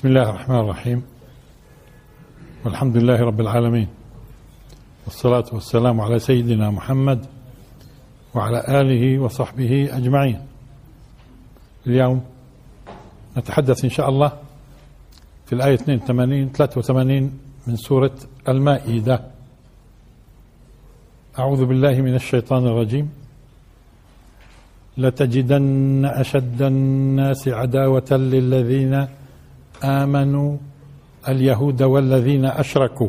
بسم الله الرحمن الرحيم. والحمد لله رب العالمين. والصلاة والسلام على سيدنا محمد وعلى آله وصحبه أجمعين. اليوم نتحدث إن شاء الله في الآية 82 83 من سورة المائدة. أعوذ بالله من الشيطان الرجيم. لتجدن أشد الناس عداوة للذين آمنوا اليهود والذين أشركوا.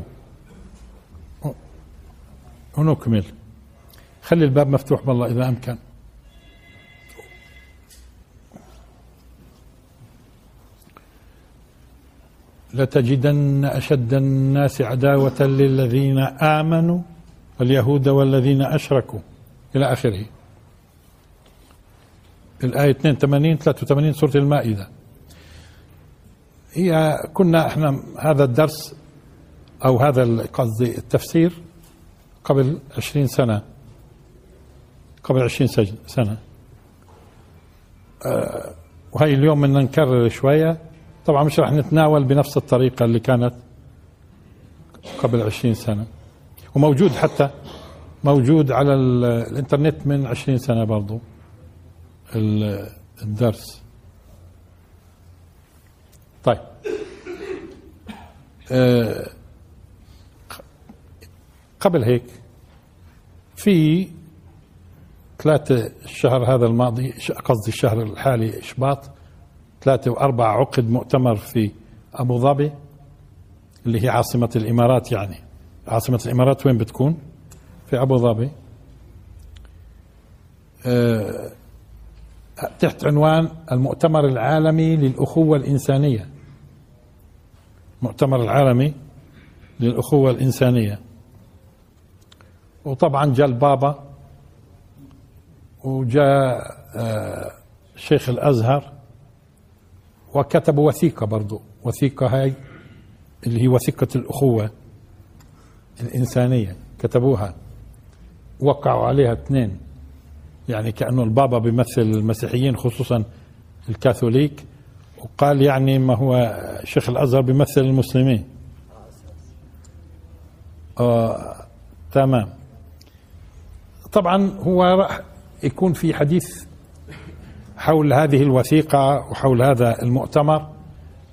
ونكمل خلي الباب مفتوح والله إذا أمكن. لتجدن أشد الناس عداوة للذين آمنوا اليهود والذين أشركوا. إلى آخره. الآية 82 83 سورة المائدة. هي كنا إحنا هذا الدرس أو هذا قصدي التفسير قبل عشرين سنة. قبل عشرين سنة. أه وهي اليوم بدنا نكرر شوية. طبعا مش رح نتناول بنفس الطريقة اللي كانت قبل عشرين سنة. وموجود حتى موجود على الإنترنت من عشرين سنة برضو. الدرس طيب آه قبل هيك في ثلاثة الشهر هذا الماضي قصدي الشهر الحالي إشباط ثلاثة وأربعة عقد مؤتمر في أبو ظبي اللي هي عاصمة الإمارات يعني. عاصمة الإمارات وين بتكون؟ في أبو ظبي. آه تحت عنوان المؤتمر العالمي للأخوة الإنسانية. المؤتمر العالمي للأخوة الإنسانية. وطبعا جاء البابا وجاء شيخ الأزهر وكتبوا وثيقة برضو وثيقة هاي اللي هي وثيقة الأخوة الإنسانية كتبوها. وقعوا عليها اثنين. يعني كأنه البابا بيمثل المسيحيين خصوصا الكاثوليك وقال يعني ما هو شيخ الأزهر بيمثل المسلمين. آه تمام. طبعا هو راح يكون في حديث حول هذه الوثيقة وحول هذا المؤتمر.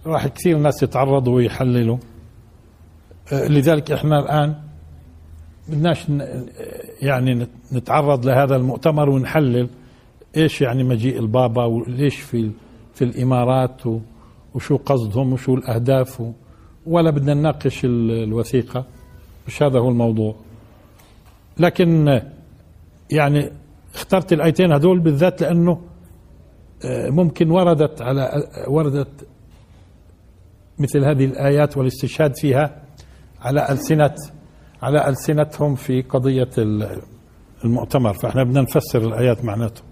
راح كثير ناس يتعرضوا ويحللوا. آه لذلك إحنا الآن بدناش يعني نتعرض لهذا المؤتمر ونحلل إيش يعني مجيء البابا وليش في في الإمارات وشو قصدهم وشو الأهداف ولا بدنا نناقش الوثيقة. مش هذا هو الموضوع. لكن يعني اخترت الآيتين هذول بالذات لأنه ممكن وردت على وردت مثل هذه الآيات والاستشهاد فيها على ألسنة على ألسنتهم في قضية المؤتمر. فإحنا بدنا نفسر الآيات معناته.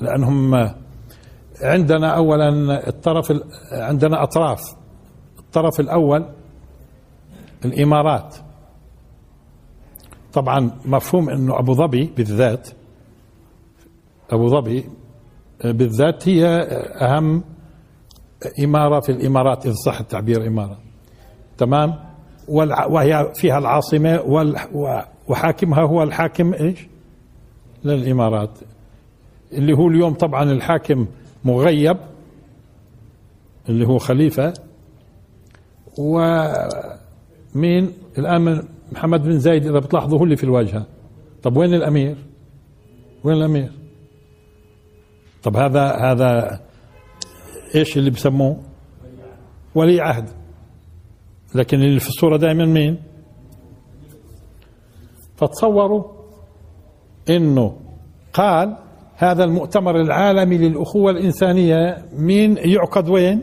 لأنهم عندنا أولا الطرف عندنا أطراف. الطرف الأول الإمارات. طبعا مفهوم أنه أبو ظبي بالذات أبو ظبي بالذات هي أهم إمارة في الإمارات إذا صح التعبير إمارة. تمام؟ وهي فيها العاصمة وحاكمها هو الحاكم إيش؟ للإمارات. اللي هو اليوم طبعا الحاكم مغيب اللي هو خليفة. ومين الآن محمد بن زايد إذا بتلاحظوا هو اللي في الواجهة. طب وين الأمير؟ وين الأمير؟ طب هذا هذا إيش اللي بسموه؟ ولي عهد. لكن اللي في الصورة دائما مين؟ فتصوروا إنه قال هذا المؤتمر العالمي للأخوة الإنسانية مين؟ يعقد وين؟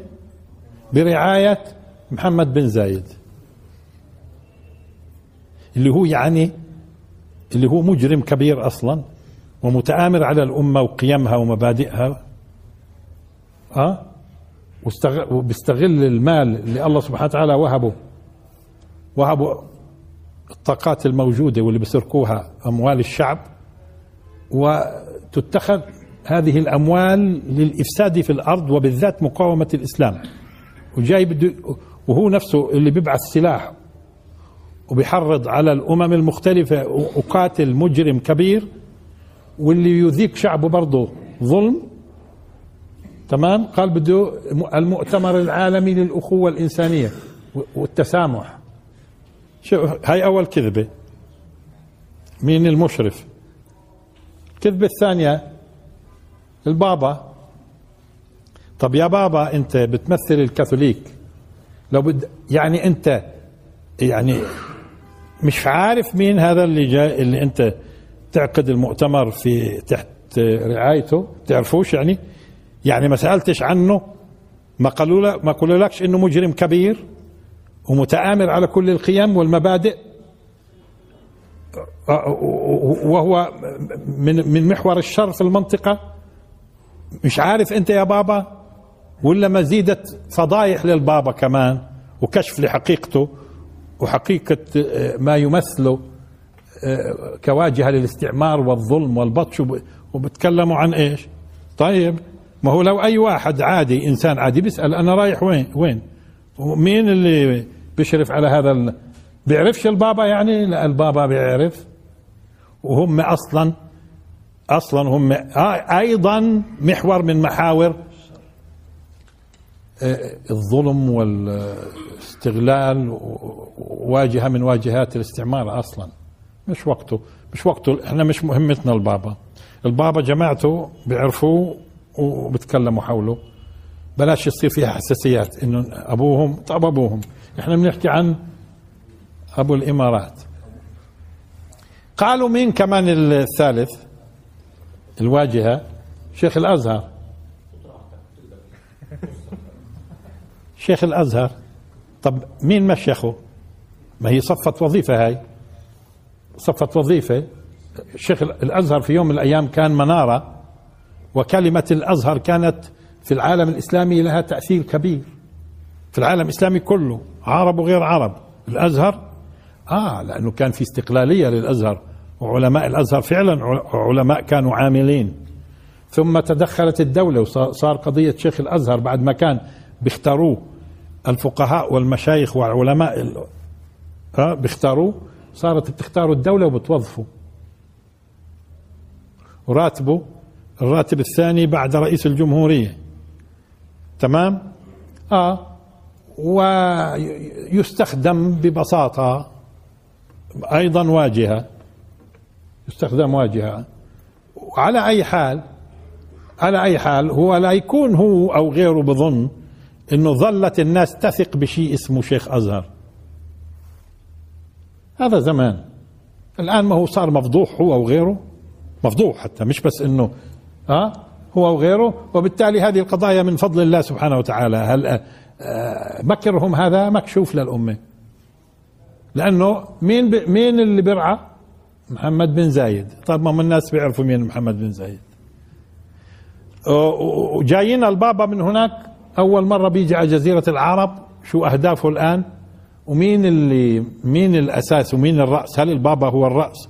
برعاية محمد بن زايد. اللي هو يعني اللي هو مجرم كبير أصلا ومتآمر على الأمة وقيمها ومبادئها. أه؟ وبيستغل المال اللي الله سبحانه وتعالى وهبه. وهبوا الطاقات الموجودة واللي بيسرقوها أموال الشعب. وتتخذ هذه الأموال للإفساد في الأرض وبالذات مقاومة الإسلام. وجاي بده وهو نفسه اللي بيبعث سلاح وبيحرض على الأمم المختلفة وقاتل مجرم كبير واللي يذيق شعبه برضه ظلم. تمام؟ قال بده المؤتمر العالمي للأخوة الإنسانية والتسامح. هاي أول كذبة. مين المشرف؟ الكذبة الثانية البابا. طب يا بابا أنت بتمثل الكاثوليك. لو بد يعني أنت يعني مش عارف مين هذا اللي جاي اللي أنت تعقد المؤتمر في تحت رعايته. تعرفوش يعني؟ يعني ما سألتش عنه. ما قالوا ما قالوا لكش إنه مجرم كبير ومتآمر على كل القيم والمبادئ. وهو من من محور الشر في المنطقة. مش عارف أنت يا بابا ولا مزيدة فضايح للبابا كمان وكشف لحقيقته وحقيقة ما يمثله كواجهة للاستعمار والظلم والبطش وبتكلموا عن إيش؟ طيب ما هو لو أي واحد عادي إنسان عادي بيسأل أنا رايح وين؟ وين؟ ومين اللي بيشرف على هذا. بيعرفش البابا يعني؟ لا البابا بيعرف. وهم أصلا أصلا هم أيضا محور من محاور آه، الظلم والاستغلال واجهة من واجهات الاستعمار أصلا. مش وقته مش وقته. إحنا مش مهمتنا البابا. البابا جماعته بيعرفوه وبتكلموا حوله. بلاش يصير فيها حساسيات. إنه أبوهم طب أبوهم. إحنا بنحكي عن أبو الإمارات. قالوا مين كمان الثالث؟ الواجهة. شيخ الأزهر. شيخ الأزهر. طب مين مشيخه ما هي صفت وظيفة هاي. صفت وظيفة. شيخ الأزهر في يوم من الأيام كان منارة وكلمة الأزهر كانت في العالم الإسلامي لها تأثير كبير. في العالم الإسلامي كله عرب وغير عرب. الأزهر آه لأنه كان في استقلالية للأزهر وعلماء الأزهر فعلا علماء كانوا عاملين. ثم تدخلت الدولة وصار قضية شيخ الأزهر بعد ما كان بيختاروه الفقهاء والمشايخ والعلماء آه بيختاروه صارت بتختاروا الدولة وبتوظفوا وراتبه الراتب الثاني بعد رئيس الجمهورية. تمام؟ آه. ويستخدم ببساطة أيضا واجهة يستخدم واجهة. وعلى أي حال على أي حال هو لا يكون هو أو غيره بظن أنه ظلت الناس تثق بشيء اسمه شيخ أزهر. هذا زمان. الآن ما هو صار مفضوح هو أو غيره؟ مفضوح حتى مش بس أنه ها هو وغيره وبالتالي هذه القضايا من فضل الله سبحانه وتعالى. هل آه، مكرهم هذا؟ مكشوف للأمة. لأنه مين مين اللي بيرعى؟ محمد بن زايد. طيب ما الناس بيعرفوا مين محمد بن زايد. وجايين البابا من هناك. أول مرة بيجي على جزيرة العرب. شو أهدافه الآن؟ ومين اللي مين الأساس ومين الرأس؟ هل البابا هو الرأس؟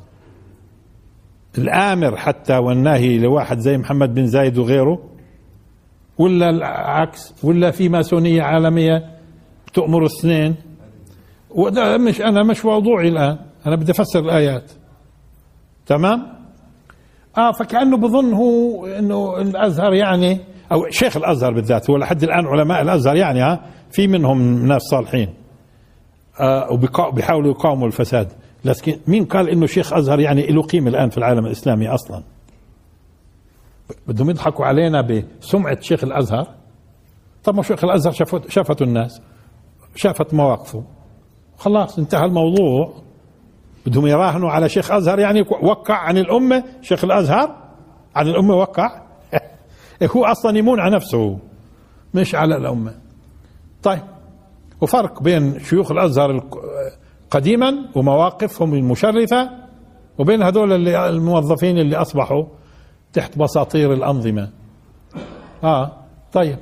الآمر حتى والناهي لواحد زي محمد بن زايد وغيره؟ ولا العكس؟ ولا في ماسونية عالمية تؤمر الاثنين؟ وده مش أنا مش موضوعي الآن. أنا بدي أفسر الآيات. تمام؟ آه فكأنه بظن هو أنه الأزهر يعني أو شيخ الأزهر بالذات هو لحد الآن علماء الأزهر يعني ها في منهم ناس صالحين. آه وبيحاولوا يقاوموا الفساد. لكن مين قال إنه شيخ أزهر يعني له قيمة الآن في العالم الإسلامي أصلا؟ بدهم يضحكوا علينا بسمعة شيخ الأزهر؟ طب ما شيخ الأزهر شافت شافته الناس شافت مواقفه. خلاص انتهى الموضوع. بدهم يراهنوا على شيخ أزهر يعني وقع عن الأمة. شيخ الأزهر عن الأمة وقع. هو أصلا يمون على نفسه مش على الأمة. طيب وفرق بين شيوخ الأزهر قديما ومواقفهم المشرفة وبين هذول اللي الموظفين اللي أصبحوا تحت بساطير الأنظمة. آه طيب.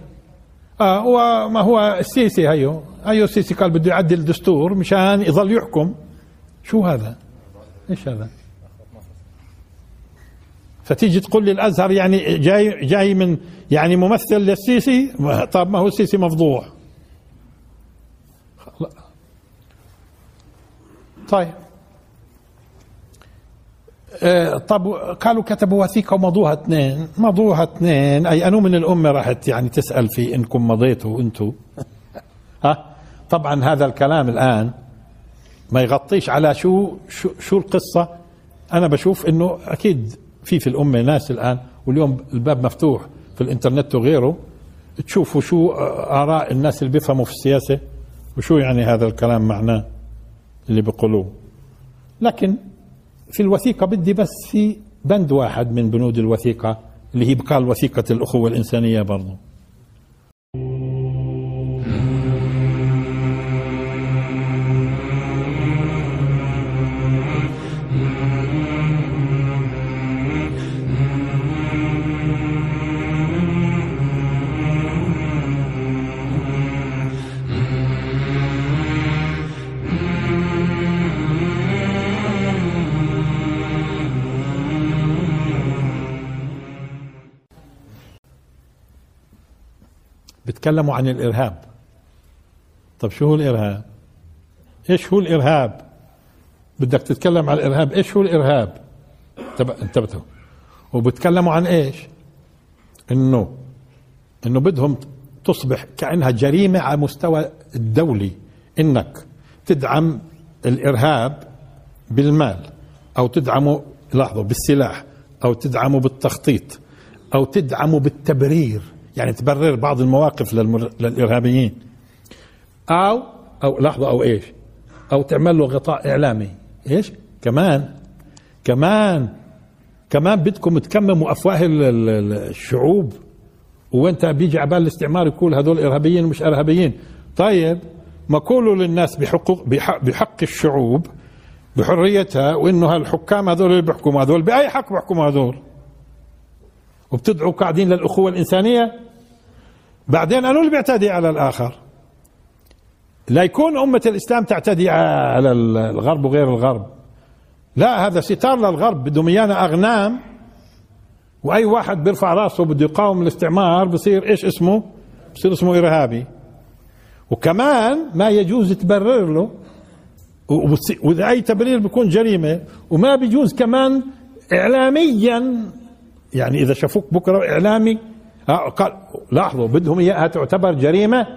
آه وما هو السيسي هيو؟ هيو السيسي قال بده يعدل الدستور مشان يظل يحكم. شو هذا؟ إيش هذا؟ فتيجي تقول لي الأزهر يعني جاي جاي من يعني ممثل للسيسي طب ما هو السيسي مفضوح طيب. آه، طب قالوا كتبوا وثيقة ومضوها اثنين. مضوها اثنين. أي انو من الأمة راحت يعني تسأل في إنكم مضيتوا أنتم ها؟ طبعا هذا الكلام الآن ما يغطيش على شو شو, شو القصة. أنا بشوف إنه أكيد في في الأمة ناس الآن واليوم الباب مفتوح في الإنترنت وغيره تشوفوا شو آراء الناس اللي بيفهموا في السياسة وشو يعني هذا الكلام معناه اللي بيقولوه. لكن في الوثيقة بدي بس في بند واحد من بنود الوثيقة اللي هي بقال وثيقة الأخوة الإنسانية برضو. تكلموا عن الإرهاب. طب شو هو الإرهاب؟ إيش هو الإرهاب؟ بدك تتكلم عن الإرهاب إيش هو الإرهاب؟ انتبهوا. وبتكلموا عن إيش؟ انه إنه بدهم تصبح كأنها جريمة على مستوى الدولي. إنك تدعم الإرهاب بالمال أو تدعمه لاحظوا بالسلاح أو تدعمه بالتخطيط أو تدعمه بالتبرير. يعني تبرر بعض المواقف للمر... للإرهابيين. أو أو لحظه أو إيش؟ أو تعمل له غطاء إعلامي. إيش؟ كمان كمان كمان بدكم تكمموا أفواه الشعوب. وانت بيجي عبال الاستعمار يقول هذول إرهابيين ومش إرهابيين. طيب ما قولوا للناس بحقوق بحق, بحق الشعوب بحريتها وإنه هالحكام هذول اللي بيحكموا هذول بأي حق بيحكموا هذول؟ وبتدعوا قاعدين للأخوة الإنسانية؟ بعدين أنو اللي بيعتدي على الآخر. لا يكون أمة الإسلام تعتدي على الغرب وغير الغرب. لا هذا ستار للغرب بدهم إيانا أغنام. وأي واحد بيرفع راسه بده يقاوم الاستعمار بصير إيش اسمه؟ بصير اسمه إرهابي. وكمان ما يجوز تبرر له. وإذا أي تبرير بيكون جريمة. وما بيجوز كمان إعلاميا. يعني إذا شافوك بكرة إعلامي قال لاحظوا بدهم إياها تعتبر جريمة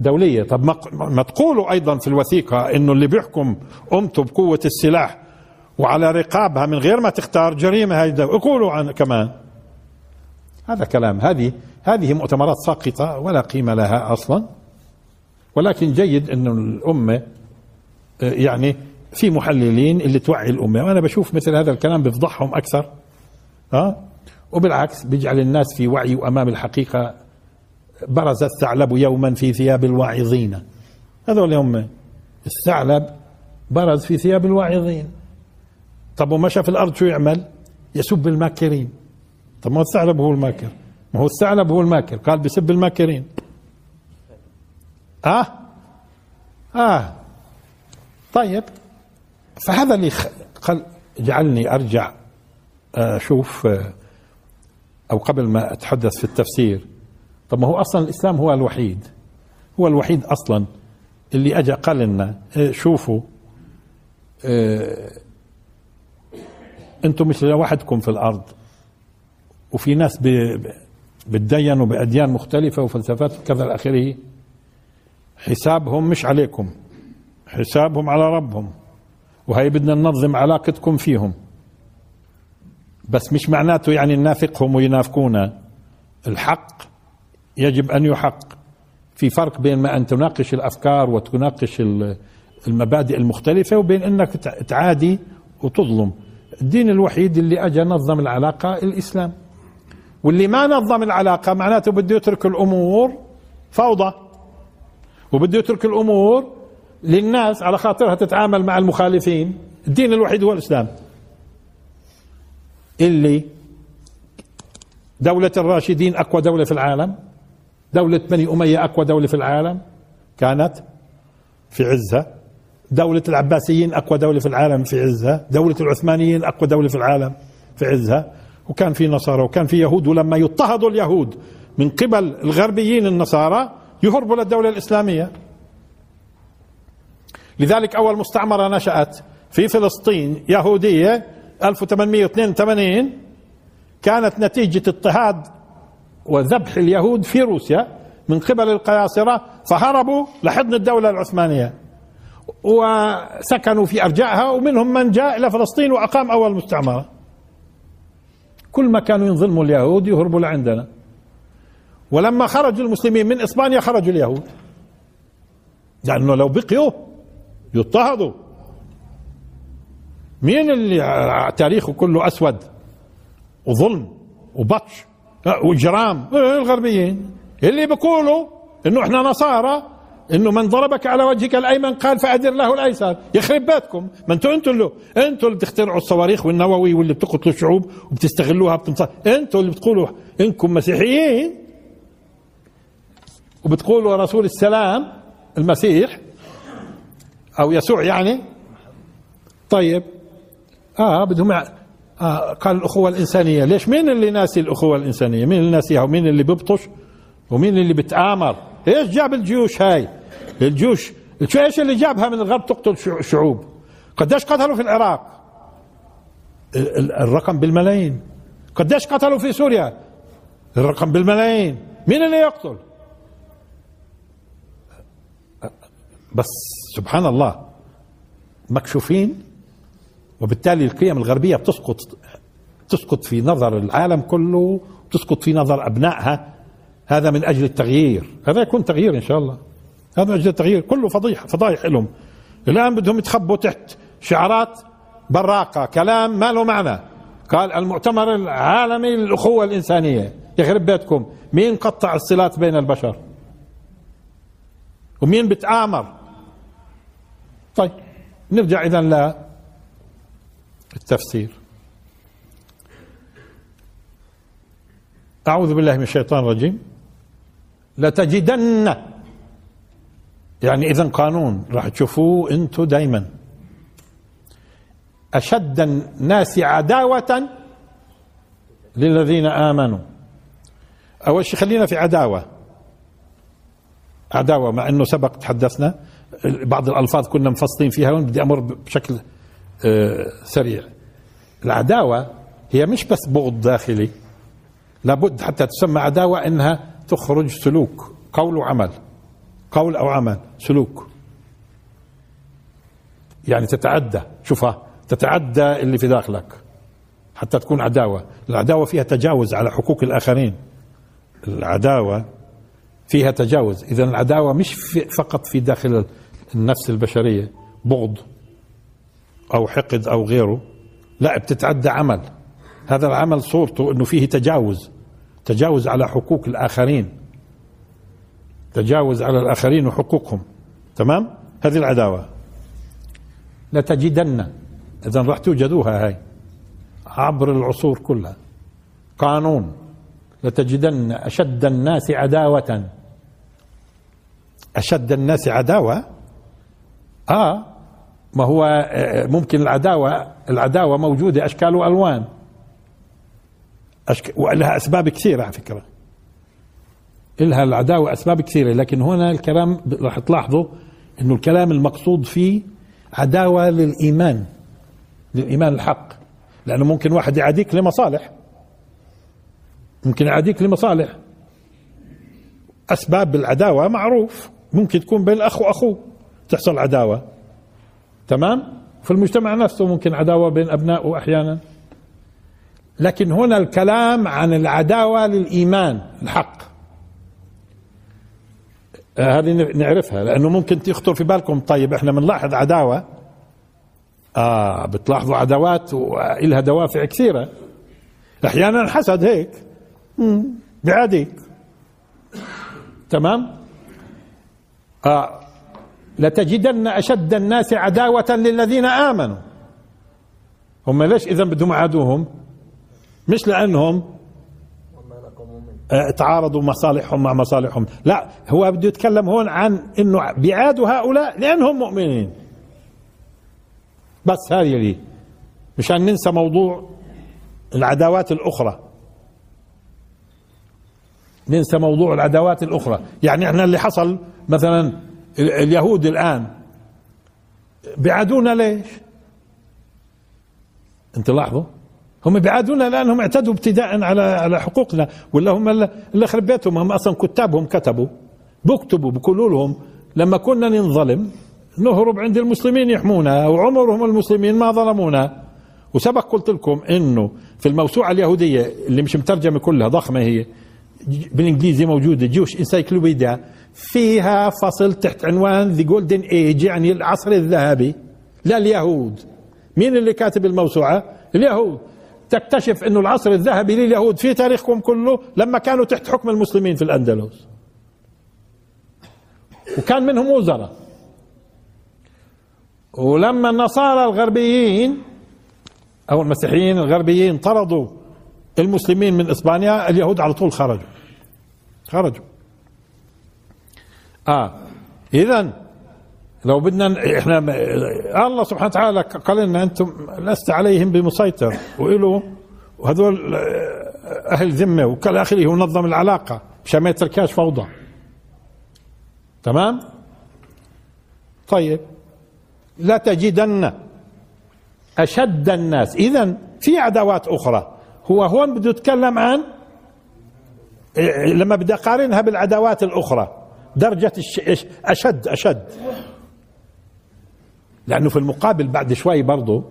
دولية. طب ما تقولوا أيضا في الوثيقة إنه اللي بيحكم أمته بقوة السلاح وعلى رقابها من غير ما تختار جريمة هاي قولوا عن كمان. هذا كلام. هذه هذه مؤتمرات ساقطة ولا قيمة لها أصلا. ولكن جيد انه الأمة يعني في محللين اللي توعي الأمة. وأنا بشوف مثل هذا الكلام بيفضحهم أكثر. ها؟ وبالعكس بيجعل الناس في وعي وأمام الحقيقة برز الثعلب يوما في ثياب الواعظين. هذول هم الثعلب برز في ثياب الواعظين. طب ومشى في الأرض شو يعمل؟ يسب الماكرين. طب ما هو الثعلب هو الماكر. ما هو الثعلب هو الماكر. قال بسب الماكرين. آه؟ آه. طيب. فهذا اللي خل جعلني أرجع أشوف آه أو قبل ما أتحدث في التفسير. طب ما هو أصلا الإسلام هو الوحيد. هو الوحيد أصلا اللي أجا قال لنا إيه، شوفوا آه أنتم مش لوحدكم في الأرض. وفي ناس بتدينوا بأديان مختلفة وفلسفات كذا إلى آخره حسابهم مش عليكم. حسابهم على ربهم. وهي بدنا ننظم علاقتكم فيهم. بس مش معناته يعني ننافقهم وينافقونا الحق يجب أن يحق. في فرق بين ما أن تناقش الأفكار وتناقش المبادئ المختلفة وبين أنك تعادي وتظلم. الدين الوحيد اللي اجى نظم العلاقة الإسلام. واللي ما نظم العلاقة معناته بده يترك الأمور فوضى. وبده يترك الأمور للناس على خاطرها تتعامل مع المخالفين. الدين الوحيد هو الإسلام. اللي دولة الراشدين أقوى دولة في العالم دولة بني أمية أقوى دولة في العالم كانت في عزها دولة العباسيين أقوى دولة في العالم في عزها دولة العثمانيين أقوى دولة في العالم في عزها وكان في نصارى وكان في يهود ولما يضطهدوا اليهود من قبل الغربيين النصارى يهربوا للدولة الإسلامية. لذلك أول مستعمرة نشأت في فلسطين يهودية 1882 كانت نتيجة اضطهاد وذبح اليهود في روسيا من قبل القياصرة فهربوا لحضن الدولة العثمانية وسكنوا في أرجائها ومنهم من جاء إلى فلسطين وأقام أول مستعمرة. كل ما كانوا ينظلموا اليهود يهربوا لعندنا. ولما خرجوا المسلمين من إسبانيا خرجوا اليهود. لأنه لو بقيوا يضطهدوا. مين اللي تاريخه كله أسود وظلم وبطش؟ واجرام الغربيين. اللي بيقولوا إنه إحنا نصارى إنه من ضربك على وجهك الأيمن قال فأدر له الأيسر. يخرب بيتكم. ما أنتوا أنتوا اللي أنتوا اللي بتخترعوا الصواريخ والنووي واللي بتقتلوا الشعوب وبتستغلوها بتنصر أنتوا اللي بتقولوا إنكم مسيحيين. وبتقولوا رسول السلام المسيح أو يسوع يعني. طيب. آه بدهم آه قال الأخوة الإنسانية ليش مين اللي ناسي الأخوة الإنسانية؟ مين اللي ناسيها؟ ومين اللي بيبطش ومين اللي بتآمر؟ إيش جاب الجيوش هاي؟ الجيوش إيش اللي جابها من الغرب تقتل شعوب؟ قديش قتلوا في العراق؟ الرقم بالملايين. قديش قتلوا في سوريا؟ الرقم بالملايين. مين اللي يقتل؟ بس سبحان الله مكشوفين وبالتالي القيم الغربية بتسقط تسقط في نظر العالم كله تسقط في نظر أبنائها. هذا من أجل التغيير. هذا يكون تغيير إن شاء الله. هذا من أجل التغيير. كله فضيحة فضايح لهم. الآن بدهم يتخبوا تحت شعارات براقة كلام ما له معنى. قال المؤتمر العالمي للأخوة الإنسانية. يخرب بيتكم. مين قطع الصلات بين البشر؟ ومين بتآمر؟ طيب نرجع إذا التفسير. أعوذ بالله من الشيطان الرجيم. لتجدن يعني إذا قانون راح تشوفوه أنتم دايما. أشد الناس عداوة للذين آمنوا. أول شيء خلينا في عداوة؟ عداوة مع أنه سبق تحدثنا بعض الألفاظ كنا مفصلين فيها بدي أمر بشكل سريع. العداوة هي مش بس بغض داخلي. لابد حتى تسمى عداوة إنها تخرج سلوك قول وعمل قول أو عمل سلوك. يعني تتعدى شوفها تتعدى اللي في داخلك. حتى تكون عداوة. العداوة فيها تجاوز على حقوق الآخرين. العداوة فيها تجاوز. إذا العداوة مش في فقط في داخل النفس البشرية بغض. أو حقد أو غيره لا بتتعدى عمل. هذا العمل صورته أنه فيه تجاوز تجاوز على حقوق الآخرين تجاوز على الآخرين وحقوقهم. تمام؟ هذه العداوة. لتجدن. إذا راح توجدوها هاي. عبر العصور كلها. قانون. لتجدن أشد الناس عداوة. أشد الناس عداوة؟ آه. ما هو آه، ممكن العداوة العداوة موجودة أشكال وألوان. ولها أسباب كثيرة على فكرة. إلها العداوة أسباب كثيرة لكن هنا الكلام راح تلاحظوا أنه الكلام المقصود فيه عداوة للإيمان للإيمان الحق. لأنه ممكن واحد يعاديك لمصالح. ممكن يعاديك لمصالح. أسباب العداوة معروف. ممكن تكون بين الأخ وأخوه تحصل عداوة. تمام؟ في المجتمع نفسه ممكن عداوة بين أبنائه أحيانا لكن هنا الكلام عن العداوة للإيمان الحق. آه، هذه نعرفها لأنه ممكن يخطر في بالكم. طيب إحنا بنلاحظ عداوة. آه بتلاحظوا عداوات وإلها دوافع كثيرة. أحيانا حسد هيك. بعاديك. تمام؟ آه لتجدن أشد الناس عداوة للذين آمنوا. هم ليش إذا بدهم يعادوهم؟ مش لأنهم تعارضوا مصالحهم مع مصالحهم. لا هو بده يتكلم هون عن إنه بيعادوا هؤلاء لأنهم مؤمنين. بس هذه اللي مشان ننسى موضوع العداوات الأخرى. ننسى موضوع العداوات الأخرى. يعني إحنا اللي حصل مثلا اليهود الآن بيعادونا ليش؟ أنت لاحظوا؟ هم بيعادونا لأنهم اعتدوا ابتداء على على حقوقنا ولا هم اللي خرب بيتهم هم أصلا كتابهم كتبوا بكتبوا بيقولوا لهم لما كنا ننظلم نهرب عند المسلمين يحمونا وعمرهم المسلمين ما ظلمونا. وسبق قلت لكم إنه في الموسوعة اليهودية اللي مش مترجمة كلها ضخمة هي بالإنجليزي موجودة جوش انسايكلوبيديا فيها فصل تحت عنوان The Golden Age يعني العصر الذهبي لليهود. مين اللي كاتب الموسوعة؟ اليهود. تكتشف إنه العصر الذهبي لليهود في تاريخكم كله لما كانوا تحت حكم المسلمين في الأندلس. وكان منهم وزراء. ولما النصارى الغربيين أو المسيحيين الغربيين طردوا المسلمين من إسبانيا اليهود على طول خرجوا. خرجوا. آه. اذا لو بدنا إحنا الله سبحانه وتعالى قال لنا أنتم لست عليهم بمسيطر. وإله وهذول أهل ذمة وكل آخره هو نظم العلاقة مشان ما يتركهاش فوضى. تمام؟ طيب. لا تجدن أشد الناس. اذا في عداوات أخرى. هو هون بده يتكلم عن لما بدي اقارنها بالعداوات الأخرى. درجة أشد أشد. لأنه في المقابل بعد شوي برضه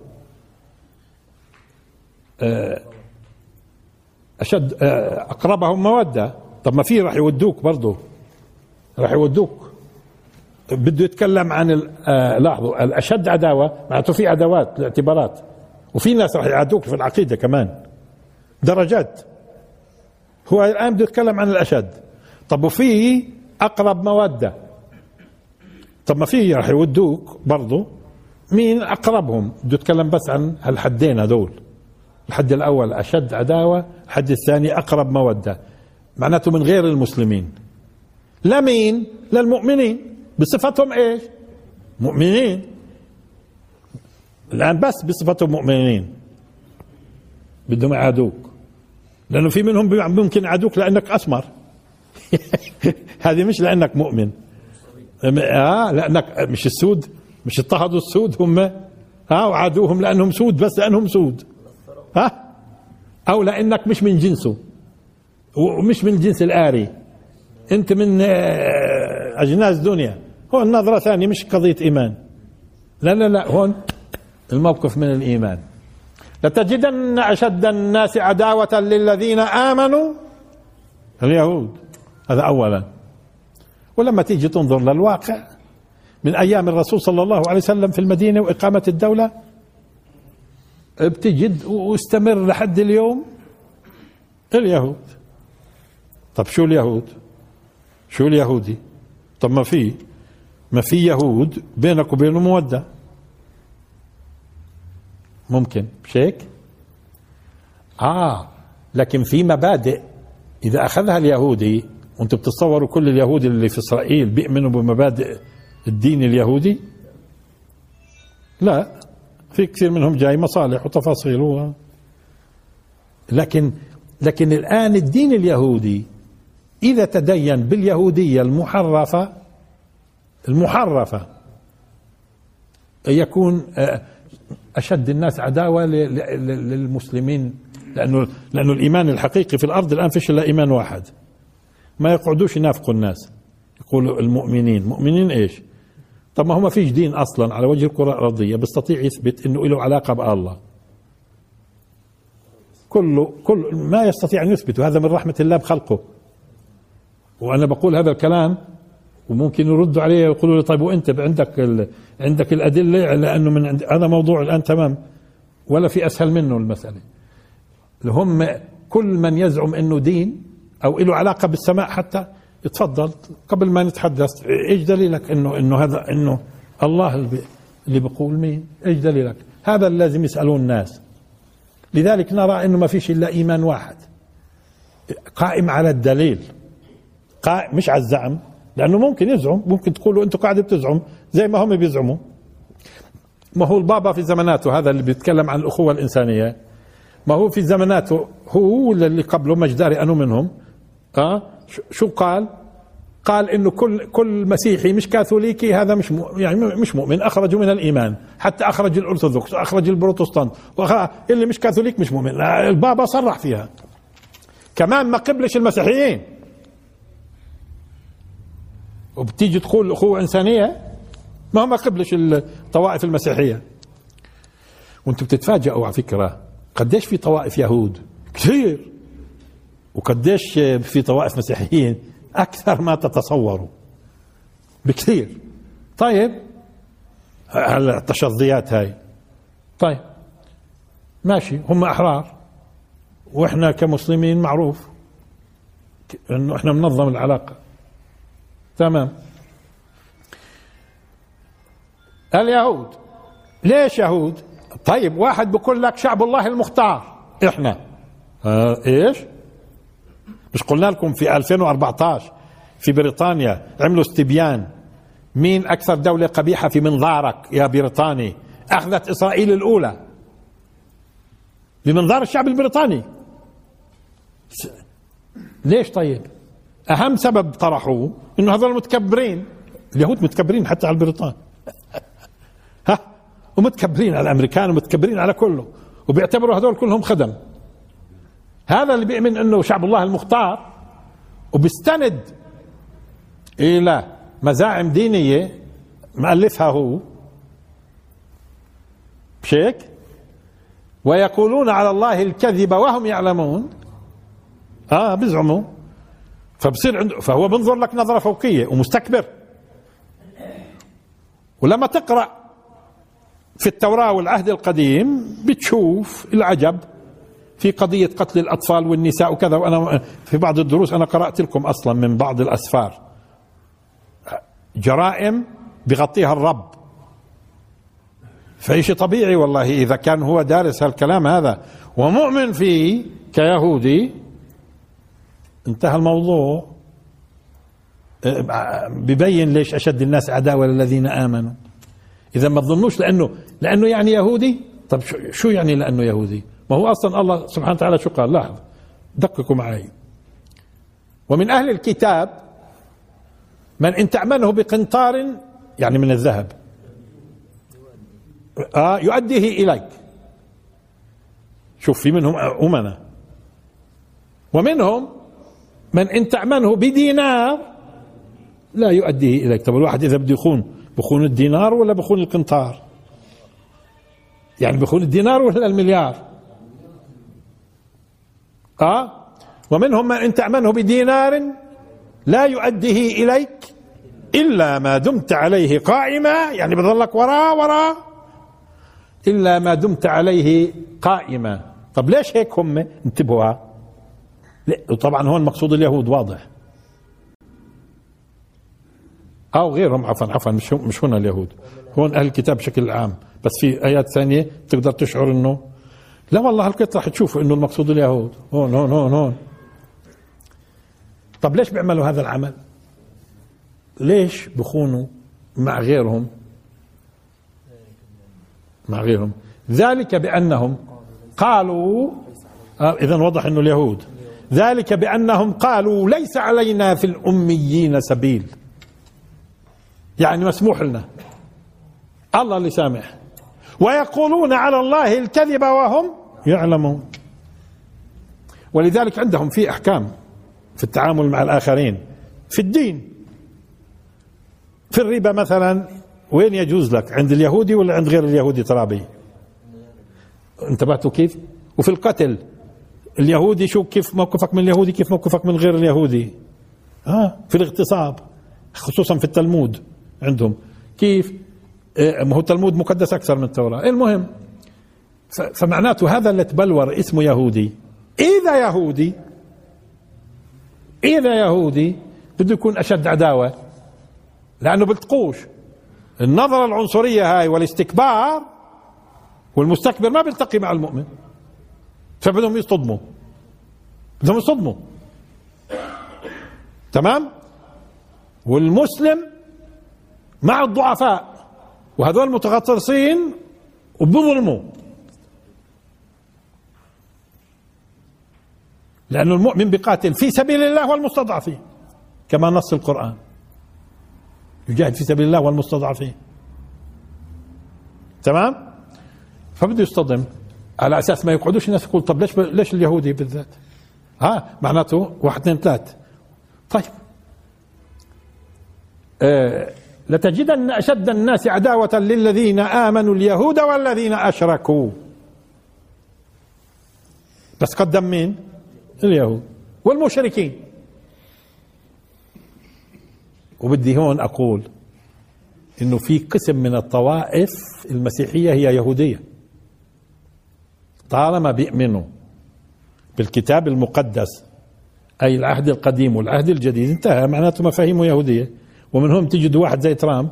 آه، أشد آه، أقربهم مودة. طب ما في راح يودوك برضه راح يودوك. بده يتكلم عن آه، لاحظوا الأشد عداوة معناته في عداوات الاعتبارات. وفي ناس راح يعادوك في العقيدة كمان. درجات. هو الآن بده يتكلم عن الأشد. طب وفي أقرب مودة. طب ما في راح يودوك برضه مين أقربهم؟ بده يتكلم بس عن هالحدين هذول. الحد الأول أشد عداوة الحد الثاني أقرب مودة. معناته من غير المسلمين. لمين للمؤمنين بصفتهم إيش؟ مؤمنين. الآن بس بصفتهم مؤمنين. بدهم يعادوك. لأنه في منهم ممكن يعادوك لأنك أسمر. هذه مش لأنك مؤمن. آه لأنك مش السود مش اضطهدوا السود هم ها وعادوهم لأنهم سود بس لأنهم سود. ها أو لأنك مش من جنسه ومش من الجنس الآري. أنت من آه، أجناس دنيا. هون نظرة ثانية مش قضية إيمان. لا لا لا هون الموقف من الإيمان. لتجدن أشد الناس عداوة للذين آمنوا اليهود. هذا أولا. ولما تيجي تنظر للواقع من أيام الرسول صلى الله عليه وسلم في المدينة وإقامة الدولة بتجد واستمر لحد اليوم اليهود. طب شو اليهود؟ شو اليهودي؟ طب ما في ما في يهود بينك وبينه مودة. ممكن. مش هيك آه لكن في مبادئ. إذا أخذها اليهودي وأنتم بتتصوروا كل اليهود اللي في إسرائيل بيؤمنوا بمبادئ الدين اليهودي؟ لا. في كثير منهم جاي مصالح وتفاصيل لكن لكن الآن الدين اليهودي إذا تدين باليهودية المحرفه المحرفة يكون آه، أشد الناس عداوة للمسلمين لأنه لأنه الإيمان الحقيقي في الأرض الآن فيش إلا إيمان واحد. ما يقعدوش ينافقوا الناس. يقولوا المؤمنين مؤمنين إيش؟ طب ما هو ما فيش دين أصلا على وجه الكره الأرضية بيستطيع يثبت إنه له علاقة بالله. كله كل ما يستطيع أن يثبت هذا من رحمة الله بخلقه. وأنا بقول هذا الكلام وممكن يردوا عليه ويقولوا لي طيب وأنت عندك. عندك الأدلة؟ لأنه من عند... هذا موضوع الآن تمام. ولا في أسهل منه المسألة. هم كل من يزعم إنه دين أو له علاقة بالسماء حتى اتفضل قبل ما نتحدث إيش دليلك انه إنه هذا إنه الله اللي بيقول مين؟ إيش دليلك؟ هذا اللي لازم يسألون الناس. لذلك نرى إنه ما فيش إلا إيمان واحد. قائم على الدليل. قائم مش على الزعم لأنه ممكن يزعم ممكن تقولوا أنتم قاعد بتزعم زي ما هم بيزعموا. ما هو البابا في زماناته هذا اللي بيتكلم عن الأخوة الإنسانية. ما هو في زماناته هو اللي قبله مش داري أنه منهم. أه شو قال؟ قال إنه كل كل مسيحي مش كاثوليكي هذا مش يعني مش مؤمن أخرجوا من الإيمان. حتى أخرج الأرثوذكس أخرج البروتستانت اللي مش كاثوليك مش مؤمن. البابا صرح فيها. كمان ما قبلش المسيحيين. وبتيجي تقول أخوة إنسانية ما ما قبلش الطوائف المسيحية. وأنتم بتتفاجئوا على فكرة قديش في طوائف يهود؟ كثير. وقديش في طوائف مسيحيين أكثر ما تتصوروا. بكثير. طيب التشظيات هاي؟ طيب. ماشي. هم أحرار. وإحنا كمسلمين معروف إنه إحنا منظم العلاقة. تمام. اليهود. ليش يهود؟ طيب واحد بقول لك شعب الله المختار. إحنا. آه إيش؟ مش قلنا لكم في 2014 في بريطانيا عملوا استبيان مين أكثر دولة قبيحة في منظارك يا بريطاني؟ أخذت إسرائيل الأولى. بمنظار الشعب البريطاني. ليش طيب؟ أهم سبب طرحوه إنه هذول متكبرين. اليهود متكبرين حتى على البريطان. ها؟ ومتكبرين على الأمريكان ومتكبرين على كله. وبيعتبروا هذول كلهم خدم. هذا اللي بيؤمن إنه شعب الله المختار وبيستند إلى مزاعم دينية مؤلفها هو مش هيك؟ ويقولون على الله الكذب وهم يعلمون. آه بيزعموا فبصير عنده فهو بنظر لك نظرة فوقية ومستكبر. ولما تقرأ في التوراة والعهد القديم بتشوف العجب. في قضية قتل الأطفال والنساء وكذا وأنا في بعض الدروس أنا قرأت لكم أصلا من بعض الأسفار. جرائم بغطيها الرب. فإيش طبيعي والله إذا كان هو دارس هالكلام هذا. ومؤمن فيه كيهودي. انتهى الموضوع. ببين ليش أشد الناس عداوة للذين آمنوا. إذا ما تظنوش لأنه لأنه يعني يهودي؟ طب شو يعني لأنه يهودي؟ ما هو أصلا الله سبحانه وتعالى شو قال؟ لاحظ دققوا معي. ومن أهل الكتاب من إن تعمله بقنطار يعني من الذهب آه يؤديه إليك. شوف في منهم أمنا ومنهم من إن تعمله بدينار لا يؤديه إليك. طب الواحد إذا بده يخون بخون الدينار ولا بخون القنطار؟ يعني بخون الدينار ولا المليار؟ آه ومنهم من إن تأمنه بدينار لا يؤديه إليك إلا ما دمت عليه قائما يعني بظلك وراء وراء إلا ما دمت عليه قائما. طب ليش هيك هم؟ انتبهوا. طبعا هون مقصود اليهود واضح. أو غيرهم عفوا عفوا مش مش هنا اليهود. هون أهل الكتاب بشكل عام. بس في آيات ثانية تقدر تشعر إنه لا والله هالقط راح تشوفوا إنه المقصود اليهود. هون هون هون هون. طب ليش بيعملوا هذا العمل؟ ليش بخونوا مع غيرهم؟ مع غيرهم. ذلك بأنهم قالوا آه إذا واضح أنه اليهود. ذلك بأنهم قالوا ليس علينا في الأميين سبيل. يعني مسموح لنا. الله اللي سامح. ويقولون على الله الكذب وهم يعلمون. ولذلك عندهم في أحكام في التعامل مع الآخرين. في الدين. في الربا مثلا وين يجوز لك؟ عند اليهودي ولا عند غير اليهودي؟ ترابي انتبهتوا كيف؟ وفي القتل. اليهودي شو كيف موقفك من اليهودي كيف موقفك من غير اليهودي. ها؟ في الاغتصاب. خصوصا في التلمود عندهم. كيف؟ ما هو التلمود مقدس أكثر من التوراة. المهم فمعناته هذا اللي تبلور اسمه يهودي. إذا يهودي إذا يهودي بده يكون أشد عداوة لأنه بلتقوش النظرة العنصرية هاي والاستكبار والمستكبر ما بيلتقي مع المؤمن. فبدهم يصطدموا. بدهم يصطدموا. تمام؟ والمسلم مع الضعفاء. وهذول متغطرسين وبظلموا. لأن المؤمن بقاتل في سبيل الله والمستضعفين كما نص القرآن. يجاهد في سبيل الله والمستضعفين. تمام؟ فبده يصطدم. على أساس ما يقعدوش الناس يقول طب ليش ليش اليهودي بالذات؟ ها معناته واحد اثنين ثلاث طيب. آه لتجدن أشد الناس عداوة للذين آمنوا اليهود والذين أشركوا. بس قدم مين؟ اليهود والمشركين. وبدي هون أقول إنه في قسم من الطوائف المسيحية هي يهودية. طالما بيؤمنوا بالكتاب المقدس أي العهد القديم والعهد الجديد انتهى معناته مفاهيمه يهودية. ومن هون تجد واحد زي ترامب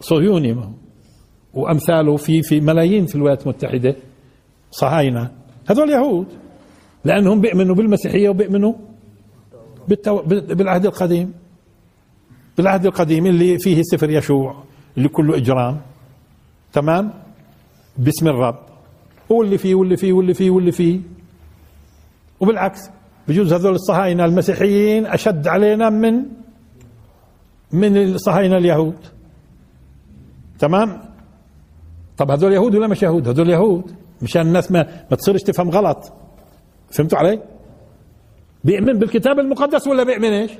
صهيوني وأمثاله في في ملايين في الولايات المتحدة صهاينة. هذول يهود. لأنهم بيؤمنوا بالمسيحية وبيؤمنوا بالتو... بالعهد القديم. بالعهد القديم اللي فيه سفر يشوع اللي كله إجرام. تمام؟ باسم الرب. واللي فيه واللي فيه واللي فيه واللي فيه. وبالعكس بجوز هذول الصهاينة المسيحيين أشد علينا من من الصهاينه اليهود. تمام؟ طب هذول يهود ولا مش يهود؟ هذول يهود. مشان الناس ما ما تصيرش تفهم غلط. فهمتوا علي؟ بيؤمن بالكتاب المقدس ولا بيؤمن إيش؟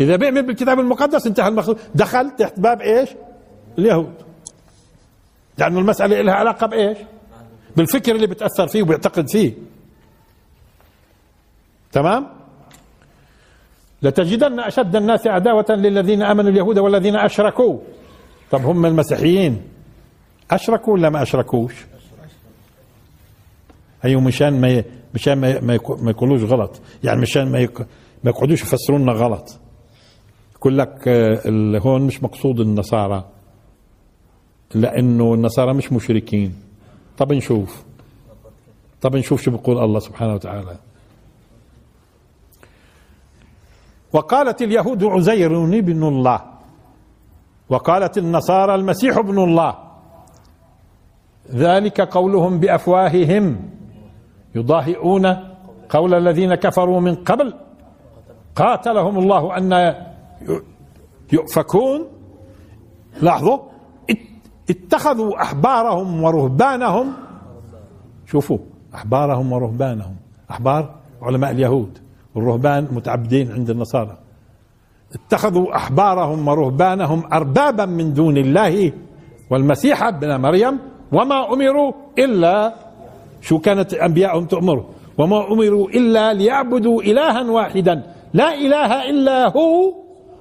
إذا بيؤمن بالكتاب المقدس انتهى المخلوق. دخل تحت باب إيش؟ اليهود. لأنه المسألة لها علاقة بإيش؟ بالفكر اللي بتأثر فيه وبيعتقد فيه. تمام؟ لتجدن أشد الناس عداوة للذين آمنوا اليهود والذين أشركوا. طب هم المسيحيين. أشركوا ولا ما أشركوش؟ هي مشان ما مشان ما ما يقولوش غلط. يعني مشان ما ما يقعدوش يفسروا لنا غلط. يقول لك آه، هون مش مقصود النصارى. لأنه النصارى مش مشركين. طب نشوف. طب نشوف شو بيقول الله سبحانه وتعالى. وقالت اليهود عزير ابن الله. وقالت النصارى المسيح ابن الله. ذلك قولهم بأفواههم. يضاهئون قول الذين كفروا من قبل. قاتلهم الله أن يؤفكون. لاحظوا. اتخذوا أحبارهم ورهبانهم. شوفوا أحبارهم ورهبانهم. أحبار علماء اليهود. والرهبان متعبدين عند النصارى. اتخذوا أحبارهم ورهبانهم اربابا من دون الله والمسيح ابن مريم وما أمروا إلا شو كانت انبيائهم تامر وما أمروا إلا ليعبدوا الها واحدا. لا إله إلا هو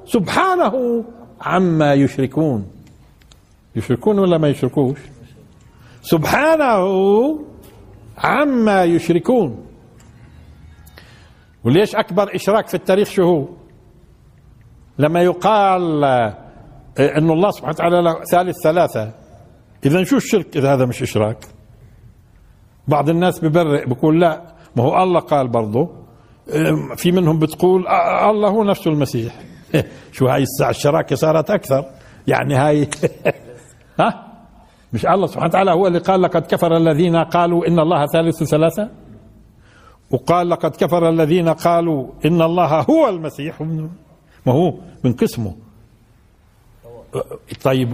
سبحانه عما يشركون. يشركون ولا ما يشركوش؟ سبحانه عما يشركون. وليش أكبر إشراك في التاريخ شو هو؟ لما يقال آه، أن الله سبحانه وتعالى ثالث ثلاثة. إذا شو الشرك إذا هذا مش إشراك؟ بعض الناس ببرئ بقول لا ما هو الله قال برضه في منهم بتقول الله هو نفسه المسيح. شو هاي الساعة الشراكة صارت أكثر؟ يعني هاي ها؟ مش الله سبحانه وتعالى هو اللي قال لقد كفر الذين قالوا إن الله ثالث ثلاثة؟ وقال لقد كفر الذين قالوا إن الله هو المسيح ما هو؟ من قسمه. طيب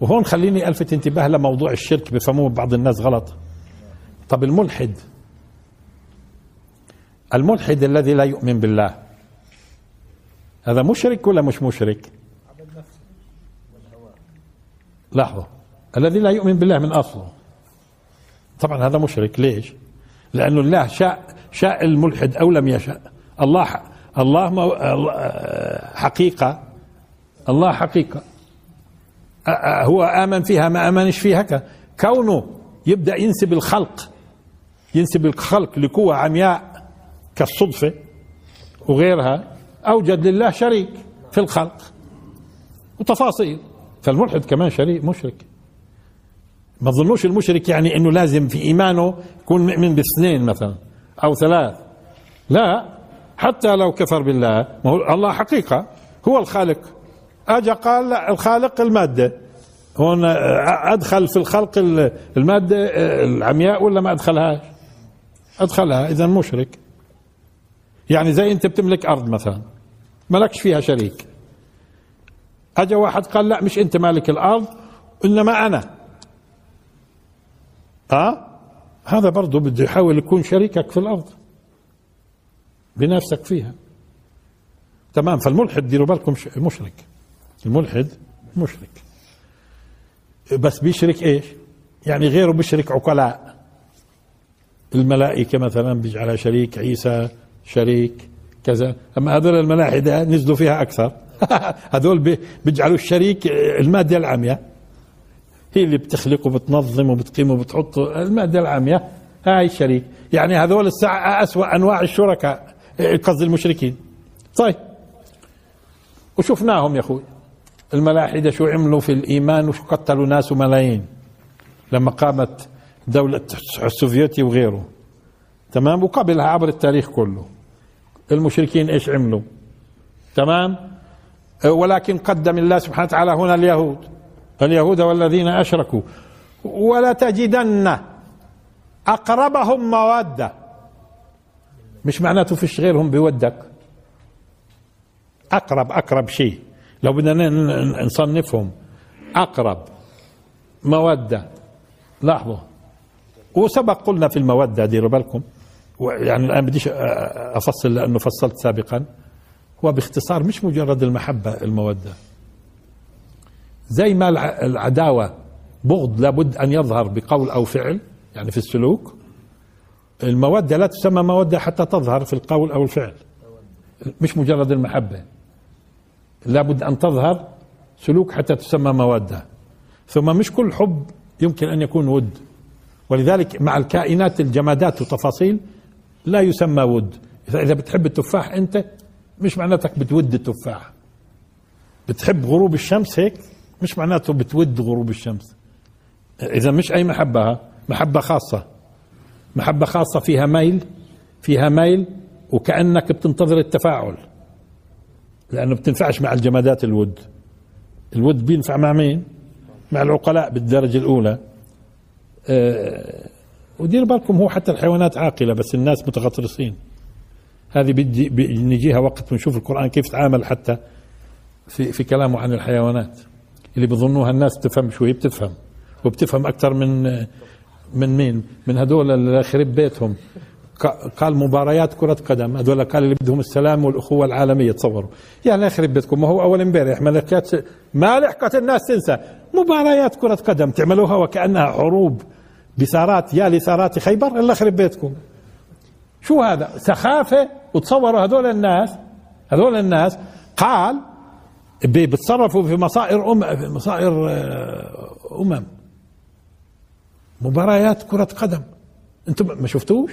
وهون خليني ألفت انتباه لموضوع الشرك بفهموه بعض الناس غلط. طب الملحد الملحد الذي لا يؤمن بالله هذا مشرك ولا مش مشرك؟ لحظة الذي لا يؤمن بالله من أصله. طبعا هذا مشرك ليش؟ لأنه الله شاء شاء الملحد أو لم يشاء. الله الله حقيقة. الله حقيقة. هو آمن فيها ما آمنش فيها كونه يبدأ ينسب الخلق ينسب الخلق لقوة عمياء كالصدفة وغيرها أوجد لله شريك في الخلق. وتفاصيل. فالملحد كمان شريك مشرك. ما تظنوش المشرك يعني إنه لازم في إيمانه يكون مؤمن باثنين مثلا أو ثلاث. لا حتى لو كفر بالله ما هو الله حقيقة هو الخالق. اجى قال الخالق المادة. هون أدخل في الخلق المادة العمياء ولا ما أدخلهاش؟ أدخلها اذا مشرك. يعني زي أنت بتملك أرض مثلا ملكش فيها شريك. اجى واحد قال لا مش أنت مالك الأرض إنما أنا. ها؟ هذا برضه بده يحاول يكون شريكك في الأرض. بنفسك فيها. تمام فالملحد ديروا بالكم مشرك. الملحد مشرك. بس بيشرك إيش؟ يعني غيره بيشرك عقلاء. الملائكة مثلا بيجعلها شريك عيسى شريك كذا. أما هذول الملاحدة نزلوا فيها أكثر. هذول بيجعلوا الشريك المادة العامية هي اللي بتخلق وبتنظم وبتقيم وبتحط. المادة العامية هاي الشريك يعني هذول الساعة أسوأ أنواع الشركاء قصد المشركين. طيب. وشفناهم يا أخوي. الملاحدة شو عملوا في الإيمان وشو قتلوا ناس وملايين لما قامت دولة السوفيتي وغيره. تمام؟ وقبلها عبر التاريخ كله. المشركين إيش عملوا؟ تمام؟ ولكن قدم الله سبحانه وتعالى هنا اليهود. اليهود والذين أشركوا. ولا تجدن أقربهم موده مش معناته فيش غيرهم بودك. أقرب أقرب شيء. لو بدنا نصنفهم. أقرب موده لاحظوا. وسبق قلنا في الموده ديروا بالكم. يعني الآن بديش أفصل لأنه فصلت سابقا. هو باختصار مش مجرد المحبة الموده زي ما العداوة بغض لابد أن يظهر بقول أو فعل يعني في السلوك المودة لا تسمى مودة حتى تظهر في القول أو الفعل. مش مجرد المحبة. لابد أن تظهر سلوك حتى تسمى مودة. ثم مش كل حب يمكن أن يكون ود. ولذلك مع الكائنات الجمادات وتفاصيل لا يسمى ود. إذا بتحب التفاح أنت مش معناتك بتود التفاح. بتحب غروب الشمس هيك؟ مش معناته بتود غروب الشمس. إذا مش أي محبة محبة خاصة. محبة خاصة فيها ميل فيها ميل وكأنك بتنتظر التفاعل. لأنه بتنفعش مع الجمادات الود. الود بينفع مع مين؟ مع العقلاء بالدرجة الأولى. أه ودير بالكم هو حتى الحيوانات عاقلة بس الناس متغطرسين. هذه بدي نجيها وقت ونشوف القرآن كيف تعامل حتى في في كلامه عن الحيوانات. اللي بظنوها الناس بتفهم شو هي بتفهم. وبتفهم أكثر من من مين؟ من هذول اللي خرب بيتهم قال مباريات كرة قدم. هذول قال اللي بدهم السلام والأخوة العالمية تصوروا يا لا يخرب بيتكم ما هو أول امبارح ملكات ما لحقت الناس تنسى. مباريات كرة قدم تعملوها وكأنها حروب بثارات يا لثارات خيبر الا خرب بيتكم. شو هذا؟ سخافة وتصوروا هذول الناس هذول الناس. قال بتصرفوا في مصائر أم في مصائر آه، أمم. مباريات كرة قدم. أنتم ما شفتوش؟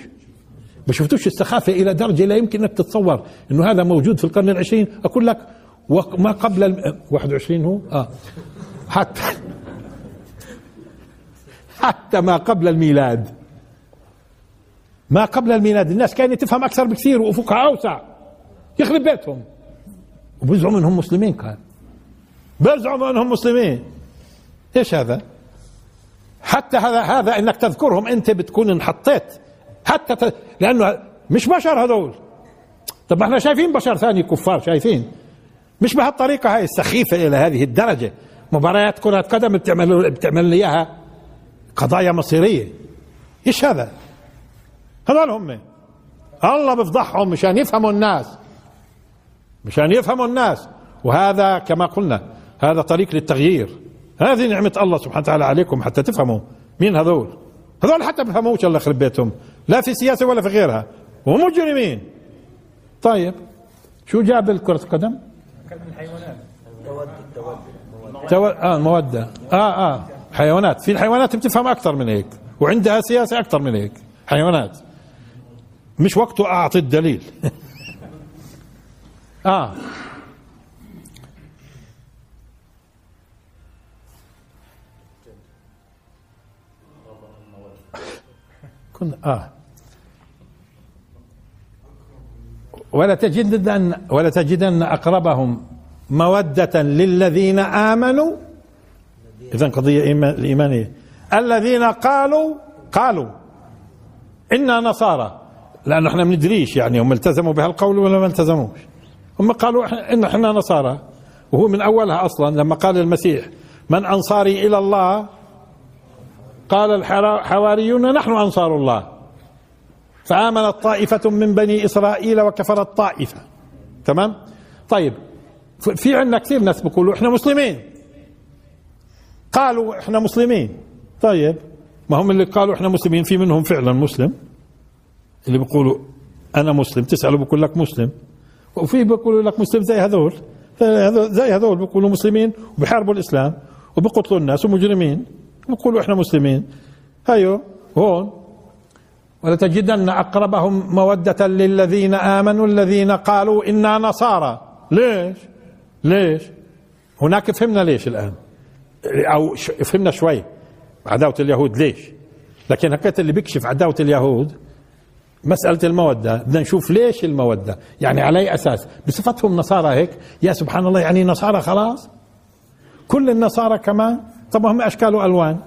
ما شفتوش السخافة إلى درجة لا يمكن أنك تتصور أنه هذا موجود في القرن العشرين. أقول لك وما قبل 21 هو؟ آه. حتى حتى ما قبل الميلاد. ما قبل الميلاد. الناس كانت تفهم أكثر بكثير وافقها أوسع. يخرب بيتهم. وبيزعموا انهم مسلمين كان. بيزعموا انهم مسلمين. إيش هذا؟ حتى هذا هذا إنك تذكرهم أنت بتكون انحطيت. حتى ت... لأنه مش بشر هذول. طب ما إحنا شايفين بشر ثاني كفار شايفين. مش بهالطريقة هاي السخيفة إلى هذه الدرجة. مباريات كرة قدم بتعمل بتعمل لي إياها قضايا مصيرية. إيش هذا؟ هذول هم. الله بفضحهم مشان يفهموا الناس. مشان يفهموا الناس. وهذا كما قلنا هذا طريق للتغيير. هذه نعمة الله سبحانه وتعالى عليكم حتى تفهموا مين هذول. هذول حتى بفهموش الله يخرب بيتهم. لا في سياسة ولا في غيرها. ومجرمين طيب شو جاب الكرة القدم؟ الحيوانات تود آه مودة. آه آه. حيوانات. في الحيوانات بتفهم أكثر من هيك. وعندها سياسة أكثر من هيك. حيوانات. مش وقته أعطي الدليل. آه. كنا آه. ولا تجدن ولا تجدن أقربهم مودة للذين آمنوا. إذا قضية إيمان الإيمانية. الذين قالوا قالوا. إنا نصارى. لأنه إحنا بندريش يعني هم التزموا بهالقول ولا ما التزموش. هم قالوا إن إحنا نصارى. وهو من أولها أصلا لما قال المسيح من أنصاري إلى الله قال الحواريون نحن أنصار الله. فآمنت طائفة من بني إسرائيل وكفرت طائفة. تمام؟ طيب في عندنا كثير ناس بيقولوا إحنا مسلمين. قالوا إحنا مسلمين. طيب ما هم اللي قالوا إحنا مسلمين؟ في منهم فعلا مسلم. اللي بيقولوا أنا مسلم تسأله بقول لك مسلم. وفي بيقولوا لك مسلم زي هذول. زي هذول بيقولوا مسلمين وبحاربوا الإسلام وبقتلوا الناس ومجرمين. بيقولوا إحنا مسلمين. هيو هون. ولتجدن أقربهم مودة للذين آمنوا الذين قالوا إنا نصارى. ليش؟ ليش؟ هناك فهمنا ليش الآن. أو فهمنا شوي. عداوة اليهود ليش؟ لكن هكذا اللي بيكشف عداوة اليهود مسألة المودة. بدنا نشوف ليش المودة. يعني على أي أساس؟ بصفتهم نصارى هيك. يا سبحان الله يعني نصارى خلاص؟ كل النصارى كمان؟ طب هم أشكال وألوان؟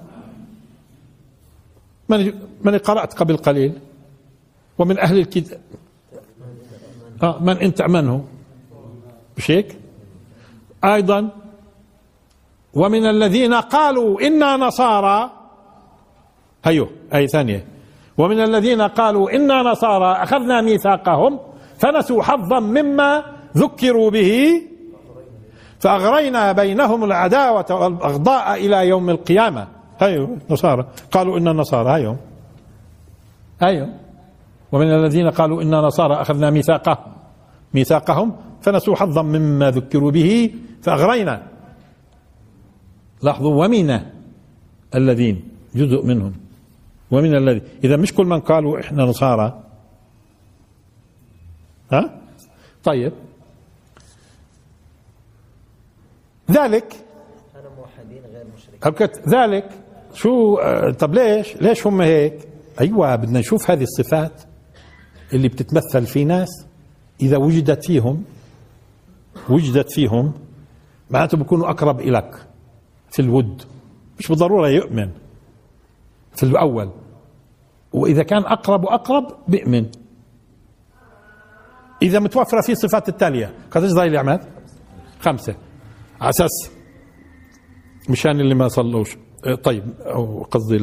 من من قرأت قبل قليل؟ ومن أهل الكتاب. آه من أنت منه مش هيك؟ أيضا ومن الذين قالوا إنا نصارى. هيو أي ثانية. ومن الذين قالوا إنا نصارى أخذنا ميثاقهم فنسوا حظا مما ذكروا به فأغرينا بينهم العداوة والبغضاء إلى يوم القيامة. أيوه نصارى. قالوا إنا نصارى. أيوه. أيوه. ومن الذين قالوا إنا نصارى أخذنا ميثاقهم ميثاقهم فنسوا حظا مما ذكروا به فأغرينا. لاحظوا ومن الذين؟ جزء منهم. ومن الذي إذا مش كل من قالوا إحنا نصارى. ها؟ طيب. ذلك موحدين غير مشركين ذلك شو طب ليش ليش هم هيك؟ أيوه بدنا نشوف هذه الصفات اللي بتتمثل في ناس. إذا وجدت فيهم وجدت فيهم معناته بيكونوا أقرب الك في الود. مش بالضرورة يؤمن في الأول. وإذا كان أقرب وأقرب بيؤمن. إذا متوفرة فيه الصفات التالية. قديش ضايل يا عماد؟ خمسة. على أساس مشان اللي ما صلوش. طيب أو قصدي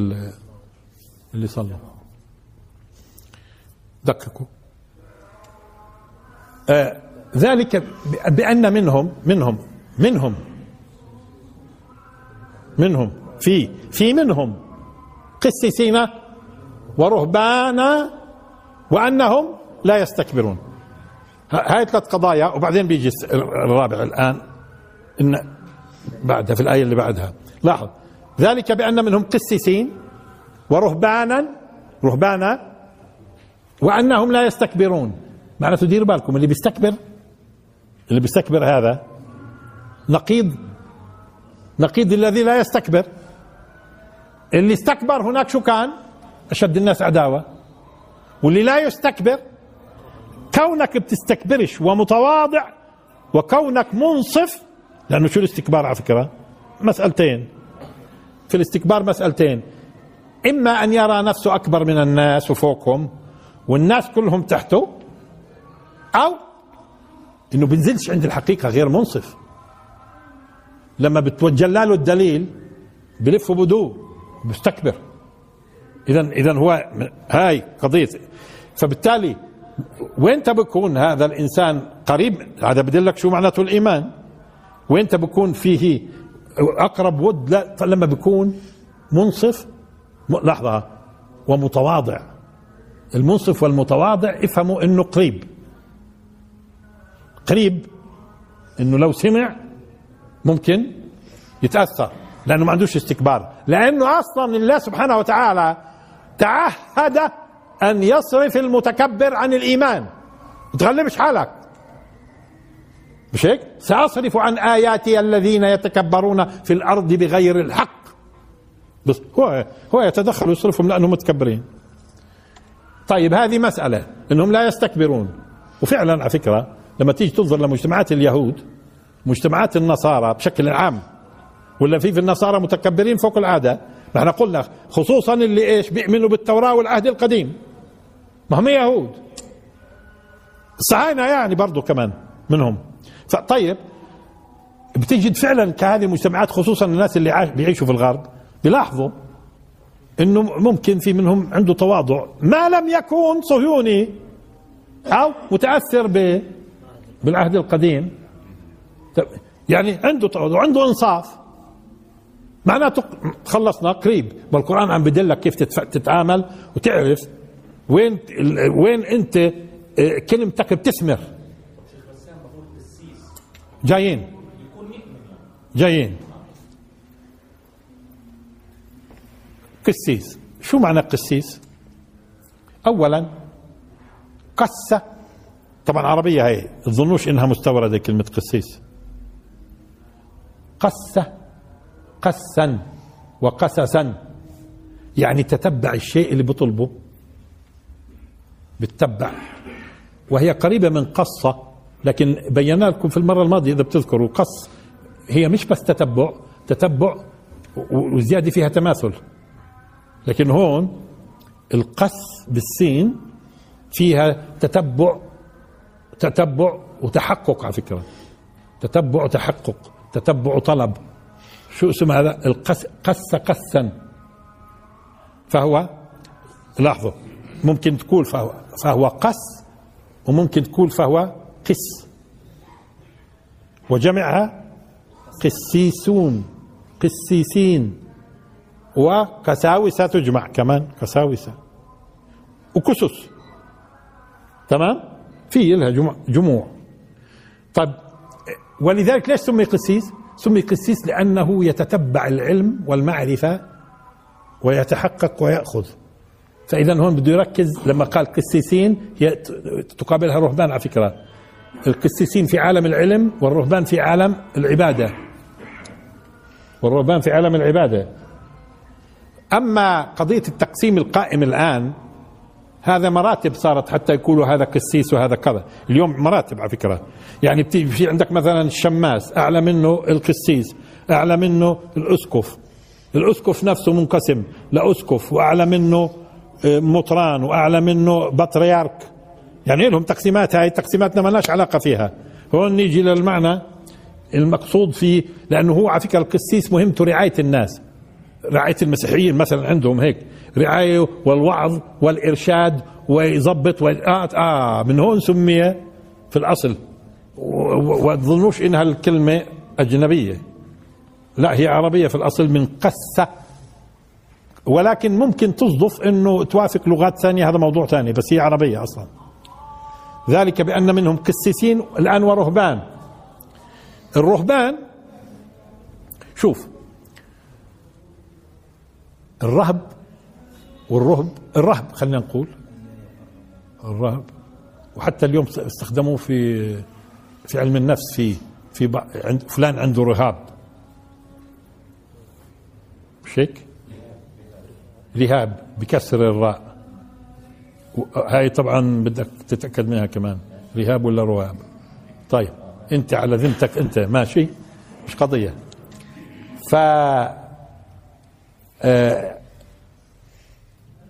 اللي صلوا. دققوا. آه ذلك بأن منهم منهم منهم منهم في في منهم قسيسين ورهبانا وأنهم لا يستكبرون. هاي ثلاث قضايا وبعدين بيجي الرابع الآن. إن بعدها في الآية اللي بعدها. لاحظ. ذلك بأن منهم قسيسين ورهبانا رهبانا وأنهم لا يستكبرون. معناته ديروا بالكم اللي بيستكبر اللي بيستكبر هذا نقيض نقيض الذي لا يستكبر. اللي استكبر هناك شو كان؟ أشد الناس عداوة. واللي لا يستكبر كونك بتستكبرش ومتواضع وكونك منصف لأنه شو الاستكبار على فكرة؟ مسألتين. في الاستكبار مسألتين. إما أن يرى نفسه أكبر من الناس وفوقهم والناس كلهم تحته أو إنه بنزلش عند الحقيقة غير منصف. لما بتوجل له الدليل بلف بدو بيستكبر اذا اذا هو هاي قضية. فبالتالي وين بكون هذا الإنسان قريب؟ هذا بدلك شو معناته الإيمان. وين بكون فيه أقرب ود لا لما بكون منصف؟ لحظة. ومتواضع. المنصف والمتواضع افهموا إنه قريب. قريب إنه لو سمع ممكن يتأثر لأنه ما عندوش استكبار. لأنه أصلا الله سبحانه وتعالى تعهد أن يصرف المتكبر عن الإيمان. ما تغلبش حالك. مش هيك؟ سأصرف عن آياتي الذين يتكبرون في الأرض بغير الحق. بس هو هو يتدخل ويصرفهم لأنهم متكبرين. طيب هذه مسألة إنهم لا يستكبرون. وفعلا على فكرة لما تيجي تنظر لمجتمعات اليهود مجتمعات النصارى بشكل عام ولا في في النصارى متكبرين فوق العادة نحن قلنا خصوصا اللي إيش بيؤمنوا بالتوراة والعهد القديم. ما هم يهود. الصهاينه يعني برضو كمان منهم. طيب بتجد فعلا كهذه المجتمعات خصوصا الناس اللي بيعيشوا في الغرب بيلاحظوا إنه ممكن في منهم عنده تواضع ما لم يكن صهيوني أو متأثر ب بالعهد القديم. يعني عنده تواضع عنده إنصاف. معناته خلصنا قريب والقران عم بدلك كيف تتعامل وتعرف وين وين انت آه، كلمتك بتثمر. جايين. جايين. قسيس. شو معنى قسيس؟ اولا قسة. طبعا عربية هي تظنوش إنها مستوردة كلمة قسيس. قسة. قسا وقسسا. يعني تتبع الشيء اللي بطلبه. بتتبع. وهي قريبة من قصة لكن بينا لكم في المرة الماضية إذا بتذكروا قص هي مش بس تتبع تتبع وزيادة فيها تماثل. لكن هون القص بالسين فيها تتبع تتبع وتحقق على فكرة. تتبع وتحقق تتبع وطلب. شو اسم هذا؟ القس قس قسا. فهو لاحظوا. ممكن تقول فهو فهو قس وممكن تقول فهو قس. وجمعها قسيسون قسيسين. وقساوسة تجمع كمان قساوسة. وكسس تمام؟ في لها جموع, طيب ولذلك ليش سمي قسيس؟ سمي قسيس لأنه يتتبع العلم والمعرفة ويتحقق ويأخذ. فإذا هون بده يركز لما قال قسيسين هي تقابلها رهبان على فكرة. القسيسين في عالم العلم والرهبان في عالم العبادة. والرهبان في عالم العبادة. أما قضية التقسيم القائم الآن هذا مراتب صارت حتى يقولوا هذا قسيس وهذا كذا. اليوم مراتب على فكرة. يعني في عندك مثلا الشماس أعلى منه القسيس أعلى منه الأسقف. الأسقف نفسه منقسم لأسقف وأعلى منه آه، مطران وأعلى منه بطريرك. يعني لهم تقسيمات هاي تقسيماتنا ما لناش علاقة فيها. هون نيجي للمعنى المقصود فيه لأنه هو على فكرة القسيس مهمته رعاية الناس. رعاية المسيحيين مثلا عندهم هيك رعاية والوعظ والإرشاد ويظبط آه, آه من هون سمي في الأصل. وتظنوش إنها الكلمة أجنبية. لا هي عربية في الأصل من قسة ولكن ممكن تصدف إنه توافق لغات ثانية هذا موضوع ثاني بس هي عربية أصلا. ذلك بأن منهم قسيسين الآن ورهبان الرهبان شوف الرهب والرهب الرهب خلينا نقول. الرهب. وحتى اليوم استخدموه في في علم النفس في في عند فلان عنده رهاب. مش هيك؟ رهاب بكسر الراء. هاي طبعا بدك تتأكد منها كمان. رهاب ولا رهاب؟ طيب انت على ذمتك انت. ماشي؟ مش قضية. ف آه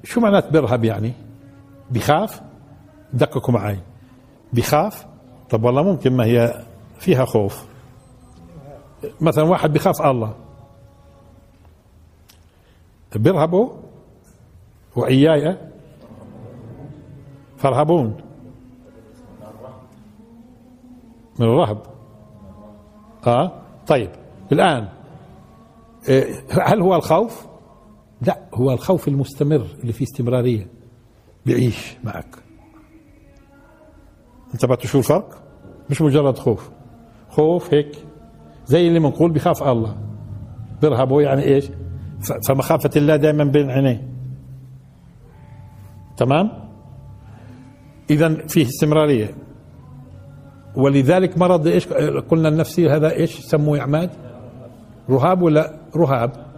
شو معنات برهب يعني؟ بخاف؟ دققوا معي بخاف؟ طب والله ممكن ما هي فيها خوف. مثلا واحد بخاف الله. بيرهبوا وإياي فارهبون من الرهب. آه طيب الآن إيه، هل هو الخوف؟ لا هو الخوف المستمر اللي فيه استمرارية. بيعيش معك. انتبهتوا شو الفرق مش مجرد خوف. خوف هيك زي اللي بنقول بخاف الله. برهبه يعني إيش؟ فمخافة الله دائما بين عينيه. تمام؟ اذا فيه استمرارية. ولذلك مرض إيش؟ قلنا النفسي هذا إيش سموه يا عماد؟ رهاب ولا رهاب؟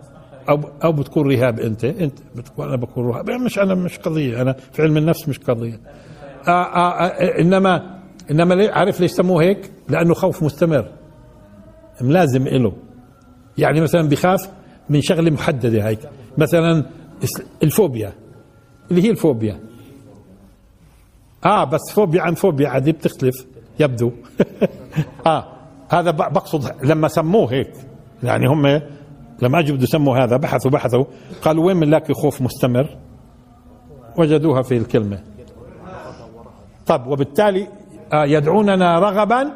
أو أو بتكون رهاب أنت. أنت بتكون أنا بكون رهاب. مش أنا مش قضية. أنا في علم النفس مش قضية. آآ آه، آآ آه، آه، انما إنما عارف ليش سموه هيك؟ لأنه خوف مستمر. ملازم له يعني مثلا بخاف من شغلة محددة هيك. مثلا الفوبيا. اللي هي الفوبيا. آه بس فوبيا عن فوبيا عادي بتختلف. يبدو. آه هذا بقصد لما سموه هيك. يعني هم لما اجوا بده يسموا هذا بحثوا بحثوا. قالوا وين بنلاقي خوف مستمر؟ وجدوها في الكلمة. طب وبالتالي آه يدعوننا رغبا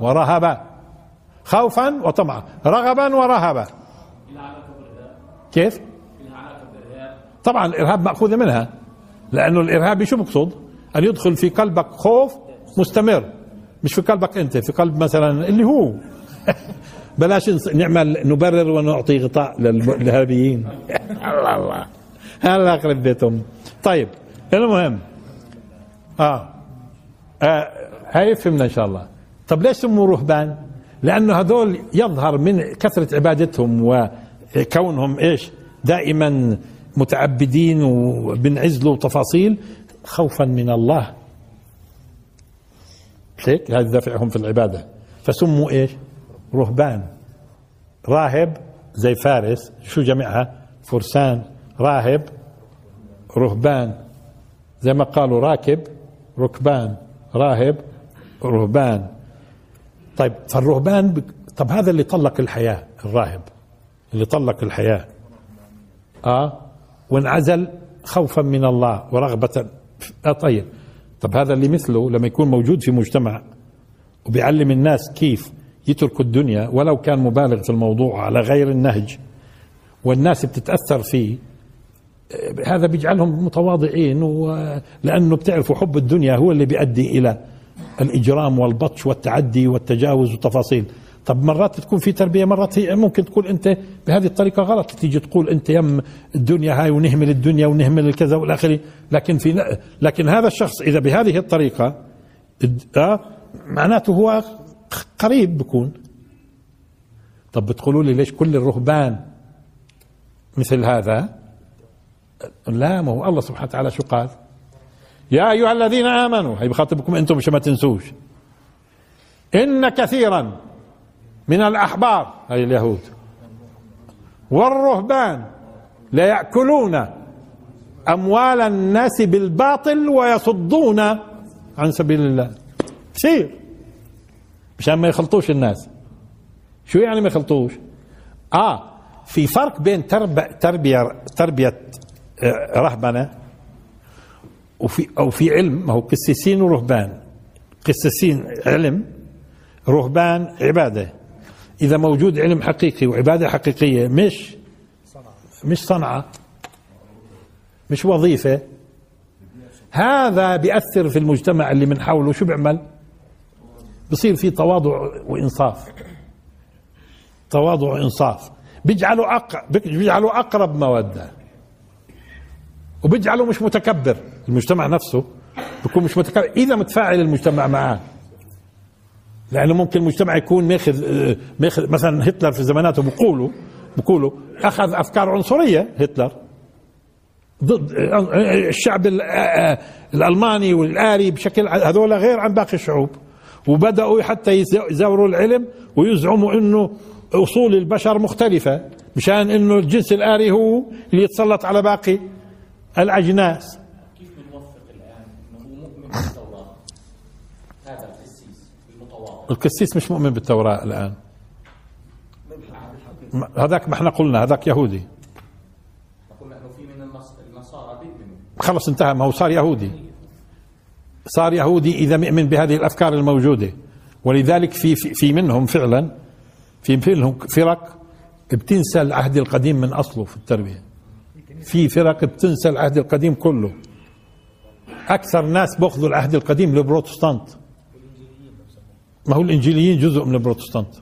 ورهبا. خوفا وطمعا. رغبا ورهبا. كيف؟ طبعا الإرهاب مأخوذة منها. لأنه الارهابي شو بقصد أن يدخل في قلبك خوف مستمر. مش في قلبك أنت في قلب مثلا اللي هو. بلاش نعمل نبرر ونعطي غطاء للارهابيين الله الله. الله يخرب بيتهم. طيب المهم. آه, آه هاي فهمنا إن شاء الله. طب ليش سموا رهبان لأنه هذول يظهر من كثرة عبادتهم وكونهم إيش؟ دائما متعبدين وبنعزلوا تفاصيل خوفا من الله. هيك هذا دافعهم في العبادة. فسموا إيش؟ رهبان. راهب زي فارس شو جمعها فرسان. راهب رهبان. زي ما قالوا راكب ركبان. راهب رهبان. طيب فالرهبان بك... طب هذا اللي طلق الحياة الراهب. اللي طلق الحياة. آه؟ وانعزل خوفا من الله ورغبة آه طيب. طب هذا اللي مثله لما يكون موجود في مجتمع وبيعلم الناس كيف يتركوا الدنيا ولو كان مبالغ في الموضوع على غير النهج. والناس بتتأثر فيه. هذا بيجعلهم متواضعين لأنه بتعرفوا حب الدنيا هو اللي بيؤدي إلى الإجرام والبطش والتعدي والتجاوز والتفاصيل. طب مرات تكون في تربية مرات هي ممكن تكون أنت بهذه الطريقة غلط. تيجي تقول أنت يم الدنيا هاي ونهمل الدنيا ونهمل الكذا والآخر لكن في لكن هذا الشخص إذا بهذه الطريقة آه معناته هو قريب بكون. طب بتقولوا لي ليش كل الرهبان مثل هذا؟ لا ما هو الله سبحانه وتعالى شو قال؟ يا أيها الذين آمنوا هي بخاطبكم أنتم مش ما تنسوش. إن كثيرا من الأحبار هي اليهود والرهبان لا يأكلون أموال الناس بالباطل ويصدون عن سبيل الله. كثير. مشان ما يخلطوش الناس. شو يعني ما يخلطوش؟ آه في فرق بين تربية تربية تربية آه، رهبنة وفي أو في علم ما هو قسيسين ورهبان. قسيسين علم رهبان عبادة. إذا موجود علم حقيقي وعبادة حقيقية مش مش صنعة مش وظيفة. هذا بيأثر في المجتمع اللي من حوله. شو بيعمل؟ بصير في تواضع وإنصاف. تواضع وإنصاف. بيجعله أق... بيجعله أقرب مودة. وبيجعله مش متكبر. المجتمع نفسه بيكون مش متكبر. إذا متفاعل المجتمع معاه. لأنه ممكن المجتمع يكون ماخذ ماخذ مثلا هتلر في زماناته بقولوا بقولوا أخذ أفكار عنصرية هتلر. ضد الشعب الألماني والآري بشكل هذول غير عن باقي الشعوب. وبدأوا حتى يزوروا العلم ويزعموا إنه أصول البشر مختلفة مشان إنه الجنس الآري هو اللي يتسلط على باقي الأجناس. كيف بنوفق الآن إنه هو مؤمن بالتوراة؟ هذا القسيس المتواضع. القسيس مش مؤمن بالتوراة الآن. هذاك ما إحنا قلنا هذاك يهودي. قلنا إنه في من النصارى بيؤمنوا خلص انتهى ما هو صار يهودي. صار يهودي إذا مؤمن بهذه الأفكار الموجودة. ولذلك في في منهم فعلا في منهم فرق بتنسى العهد القديم من أصله في التربية. في فرق بتنسى العهد القديم كله. أكثر ناس بأخذوا العهد القديم البروتستانت ما هو الإنجيليين جزء من البروتستانت.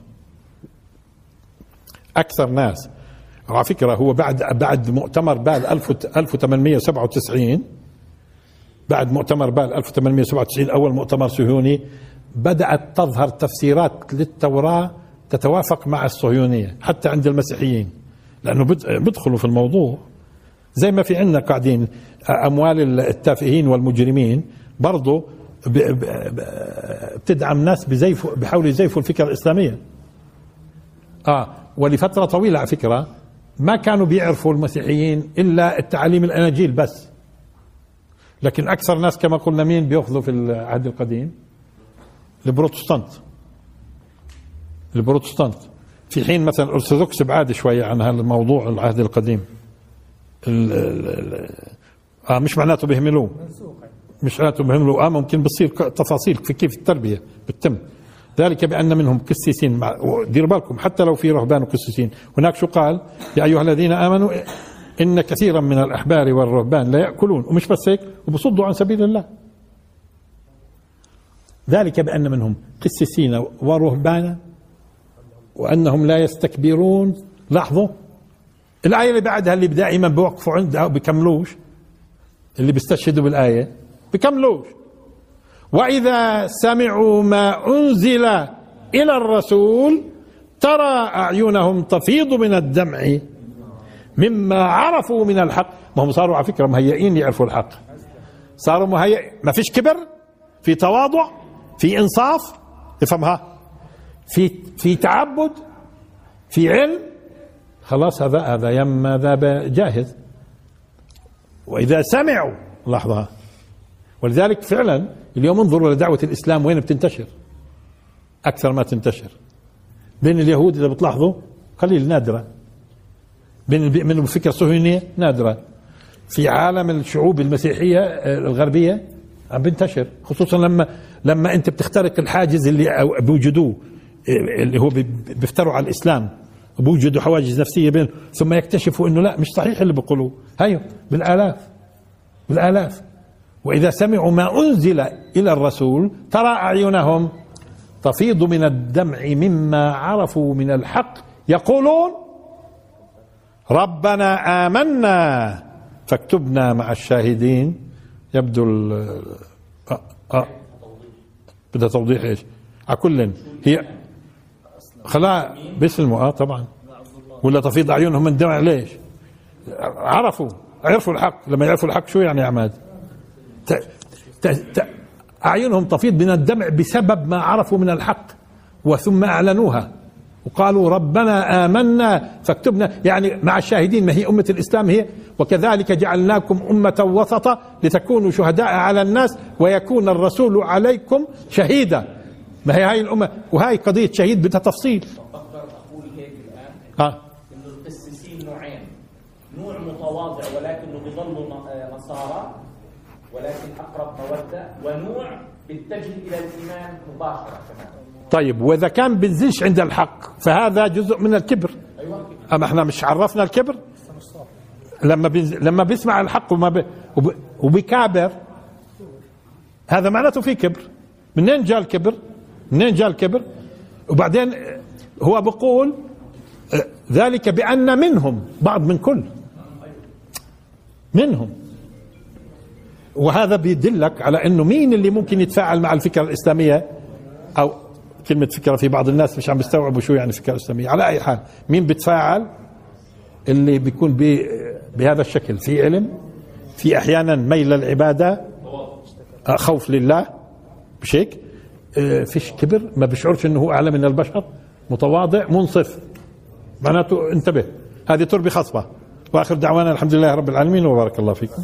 أكثر ناس. على فكرة هو بعد بعد مؤتمر بال 1897 بعد مؤتمر بال 1897 أول مؤتمر صهيوني بدأت تظهر تفسيرات للتوراة تتوافق مع الصهيونية حتى عند المسيحيين لأنه بدخلوا في الموضوع. زي ما في عندنا قاعدين أموال التافهين والمجرمين برضو بتدعم ناس بزيفوا بيحاولوا يزيفوا الفكرة الإسلامية. آه ولفترة طويلة على فكرة ما كانوا بيعرفوا المسيحيين إلا التعاليم الأناجيل بس. لكن أكثر ناس كما قلنا مين بيأخذوا في العهد القديم؟ البروتستانت. البروتستانت. في حين مثلا الأرثوذكس بعاد شوية عن هذا الموضوع العهد القديم. ال ال آه مش معناته بيهملوه. مش معناته بيهملوه. آه ممكن بتصير تفاصيل في كيف التربية بتتم. ذلك بأن منهم قسيسين ديروا بالكم حتى لو في رهبان وقسيسين. هناك شو قال؟ يا أيها الذين آمنوا إن كثيرا من الأحبار والرهبان لا يأكلون ومش بس هيك وبصدوا عن سبيل الله. ذلك بأن منهم قسيسين ورهبانا وأنهم لا يستكبرون. لاحظوا الآية اللي بعدها اللي دائما بوقفوا عندها وبكملوش اللي بيستشهدوا بالآية بكملوش. وإذا سمعوا ما أنزل إلى الرسول ترى أعينهم تفيض من الدمع مما عرفوا من الحق. ما هم صاروا على فكرة مهيئين يعرفوا الحق. صاروا مهيئ ما فيش كبر في تواضع في إنصاف. افهمها في في تعبد في علم. خلاص هذا هذا يما ذا جاهز. وإذا سمعوا لحظة ولذلك فعلا اليوم انظروا لدعوة الإسلام وين بتنتشر. أكثر ما تنتشر. بين اليهود إذا بتلاحظوا قليل نادرة من الفكرة الصهيونية نادرة. في عالم الشعوب المسيحية آه، الغربية عم بنتشر خصوصا لما لما أنت بتخترق الحاجز اللي بوجدوه آه، اللي هو بيفتروا على الإسلام بوجدوا حواجز نفسية بين ثم يكتشفوا إنه لا مش صحيح اللي بيقولوه. هيو بالآلاف بالآلاف. وإذا سمعوا ما أنزل إلى الرسول ترى أعينهم تفيض من الدمع مما عرفوا من الحق يقولون ربنا آمنا. فاكتبنا مع الشاهدين. يبدو ال أه أه. بدها توضيح إيش؟ على كل. هي خلا بيسلموا آه طبعا. ولا تفيض اعينهم من دمع ليش؟ عرفوا عرفوا الحق. لما يعرفوا الحق شو يعني يا عماد؟ أعينهم تفيض من الدمع بسبب ما عرفوا من الحق وثم أعلنوها. وقالوا ربنا آمنا فاكتبنا. يعني مع الشاهدين ما هي أمة الإسلام هي. وكذلك جعلناكم أمة وسطا لتكونوا شهداء على الناس ويكون الرسول عليكم شهيدا. ما هي هاي الأمة؟ وهاي قضية شهيد بدها تفصيل. أقدر أقول هيك الآن آه. إنه نوعين. نوع متواضع ولكنه بيظلوا نصارى ولكن أقرب مودة ونوع بيتجه إلى الإيمان مباشرة كمان. طيب وإذا كان بنزلش عند الحق فهذا جزء من الكبر. أما إحنا مش عرفنا الكبر؟ لما بينزل لما بيسمع الحق وما بي وبيكابر هذا معناته في كبر. منين جاء الكبر؟ منين جاء الكبر؟ وبعدين هو بقول ذلك بأن منهم بعض من كل منهم. وهذا بيدلك على إنه مين اللي ممكن يتفاعل مع الفكرة الإسلامية؟ أو كلمة فكره في بعض الناس مش عم بيستوعبوا شو يعني فكره اسلاميه على أي حال مين بيتفاعل اللي بيكون بهذا الشكل في علم في أحيانا ميل للعبادة خوف لله مش هيك؟ آه، فيش كبر ما بيشعرش إنه هو أعلى من البشر متواضع منصف. معناته انتبه هذه تربة خصبه وآخر دعوانا الحمد لله رب العالمين وبارك الله فيكم.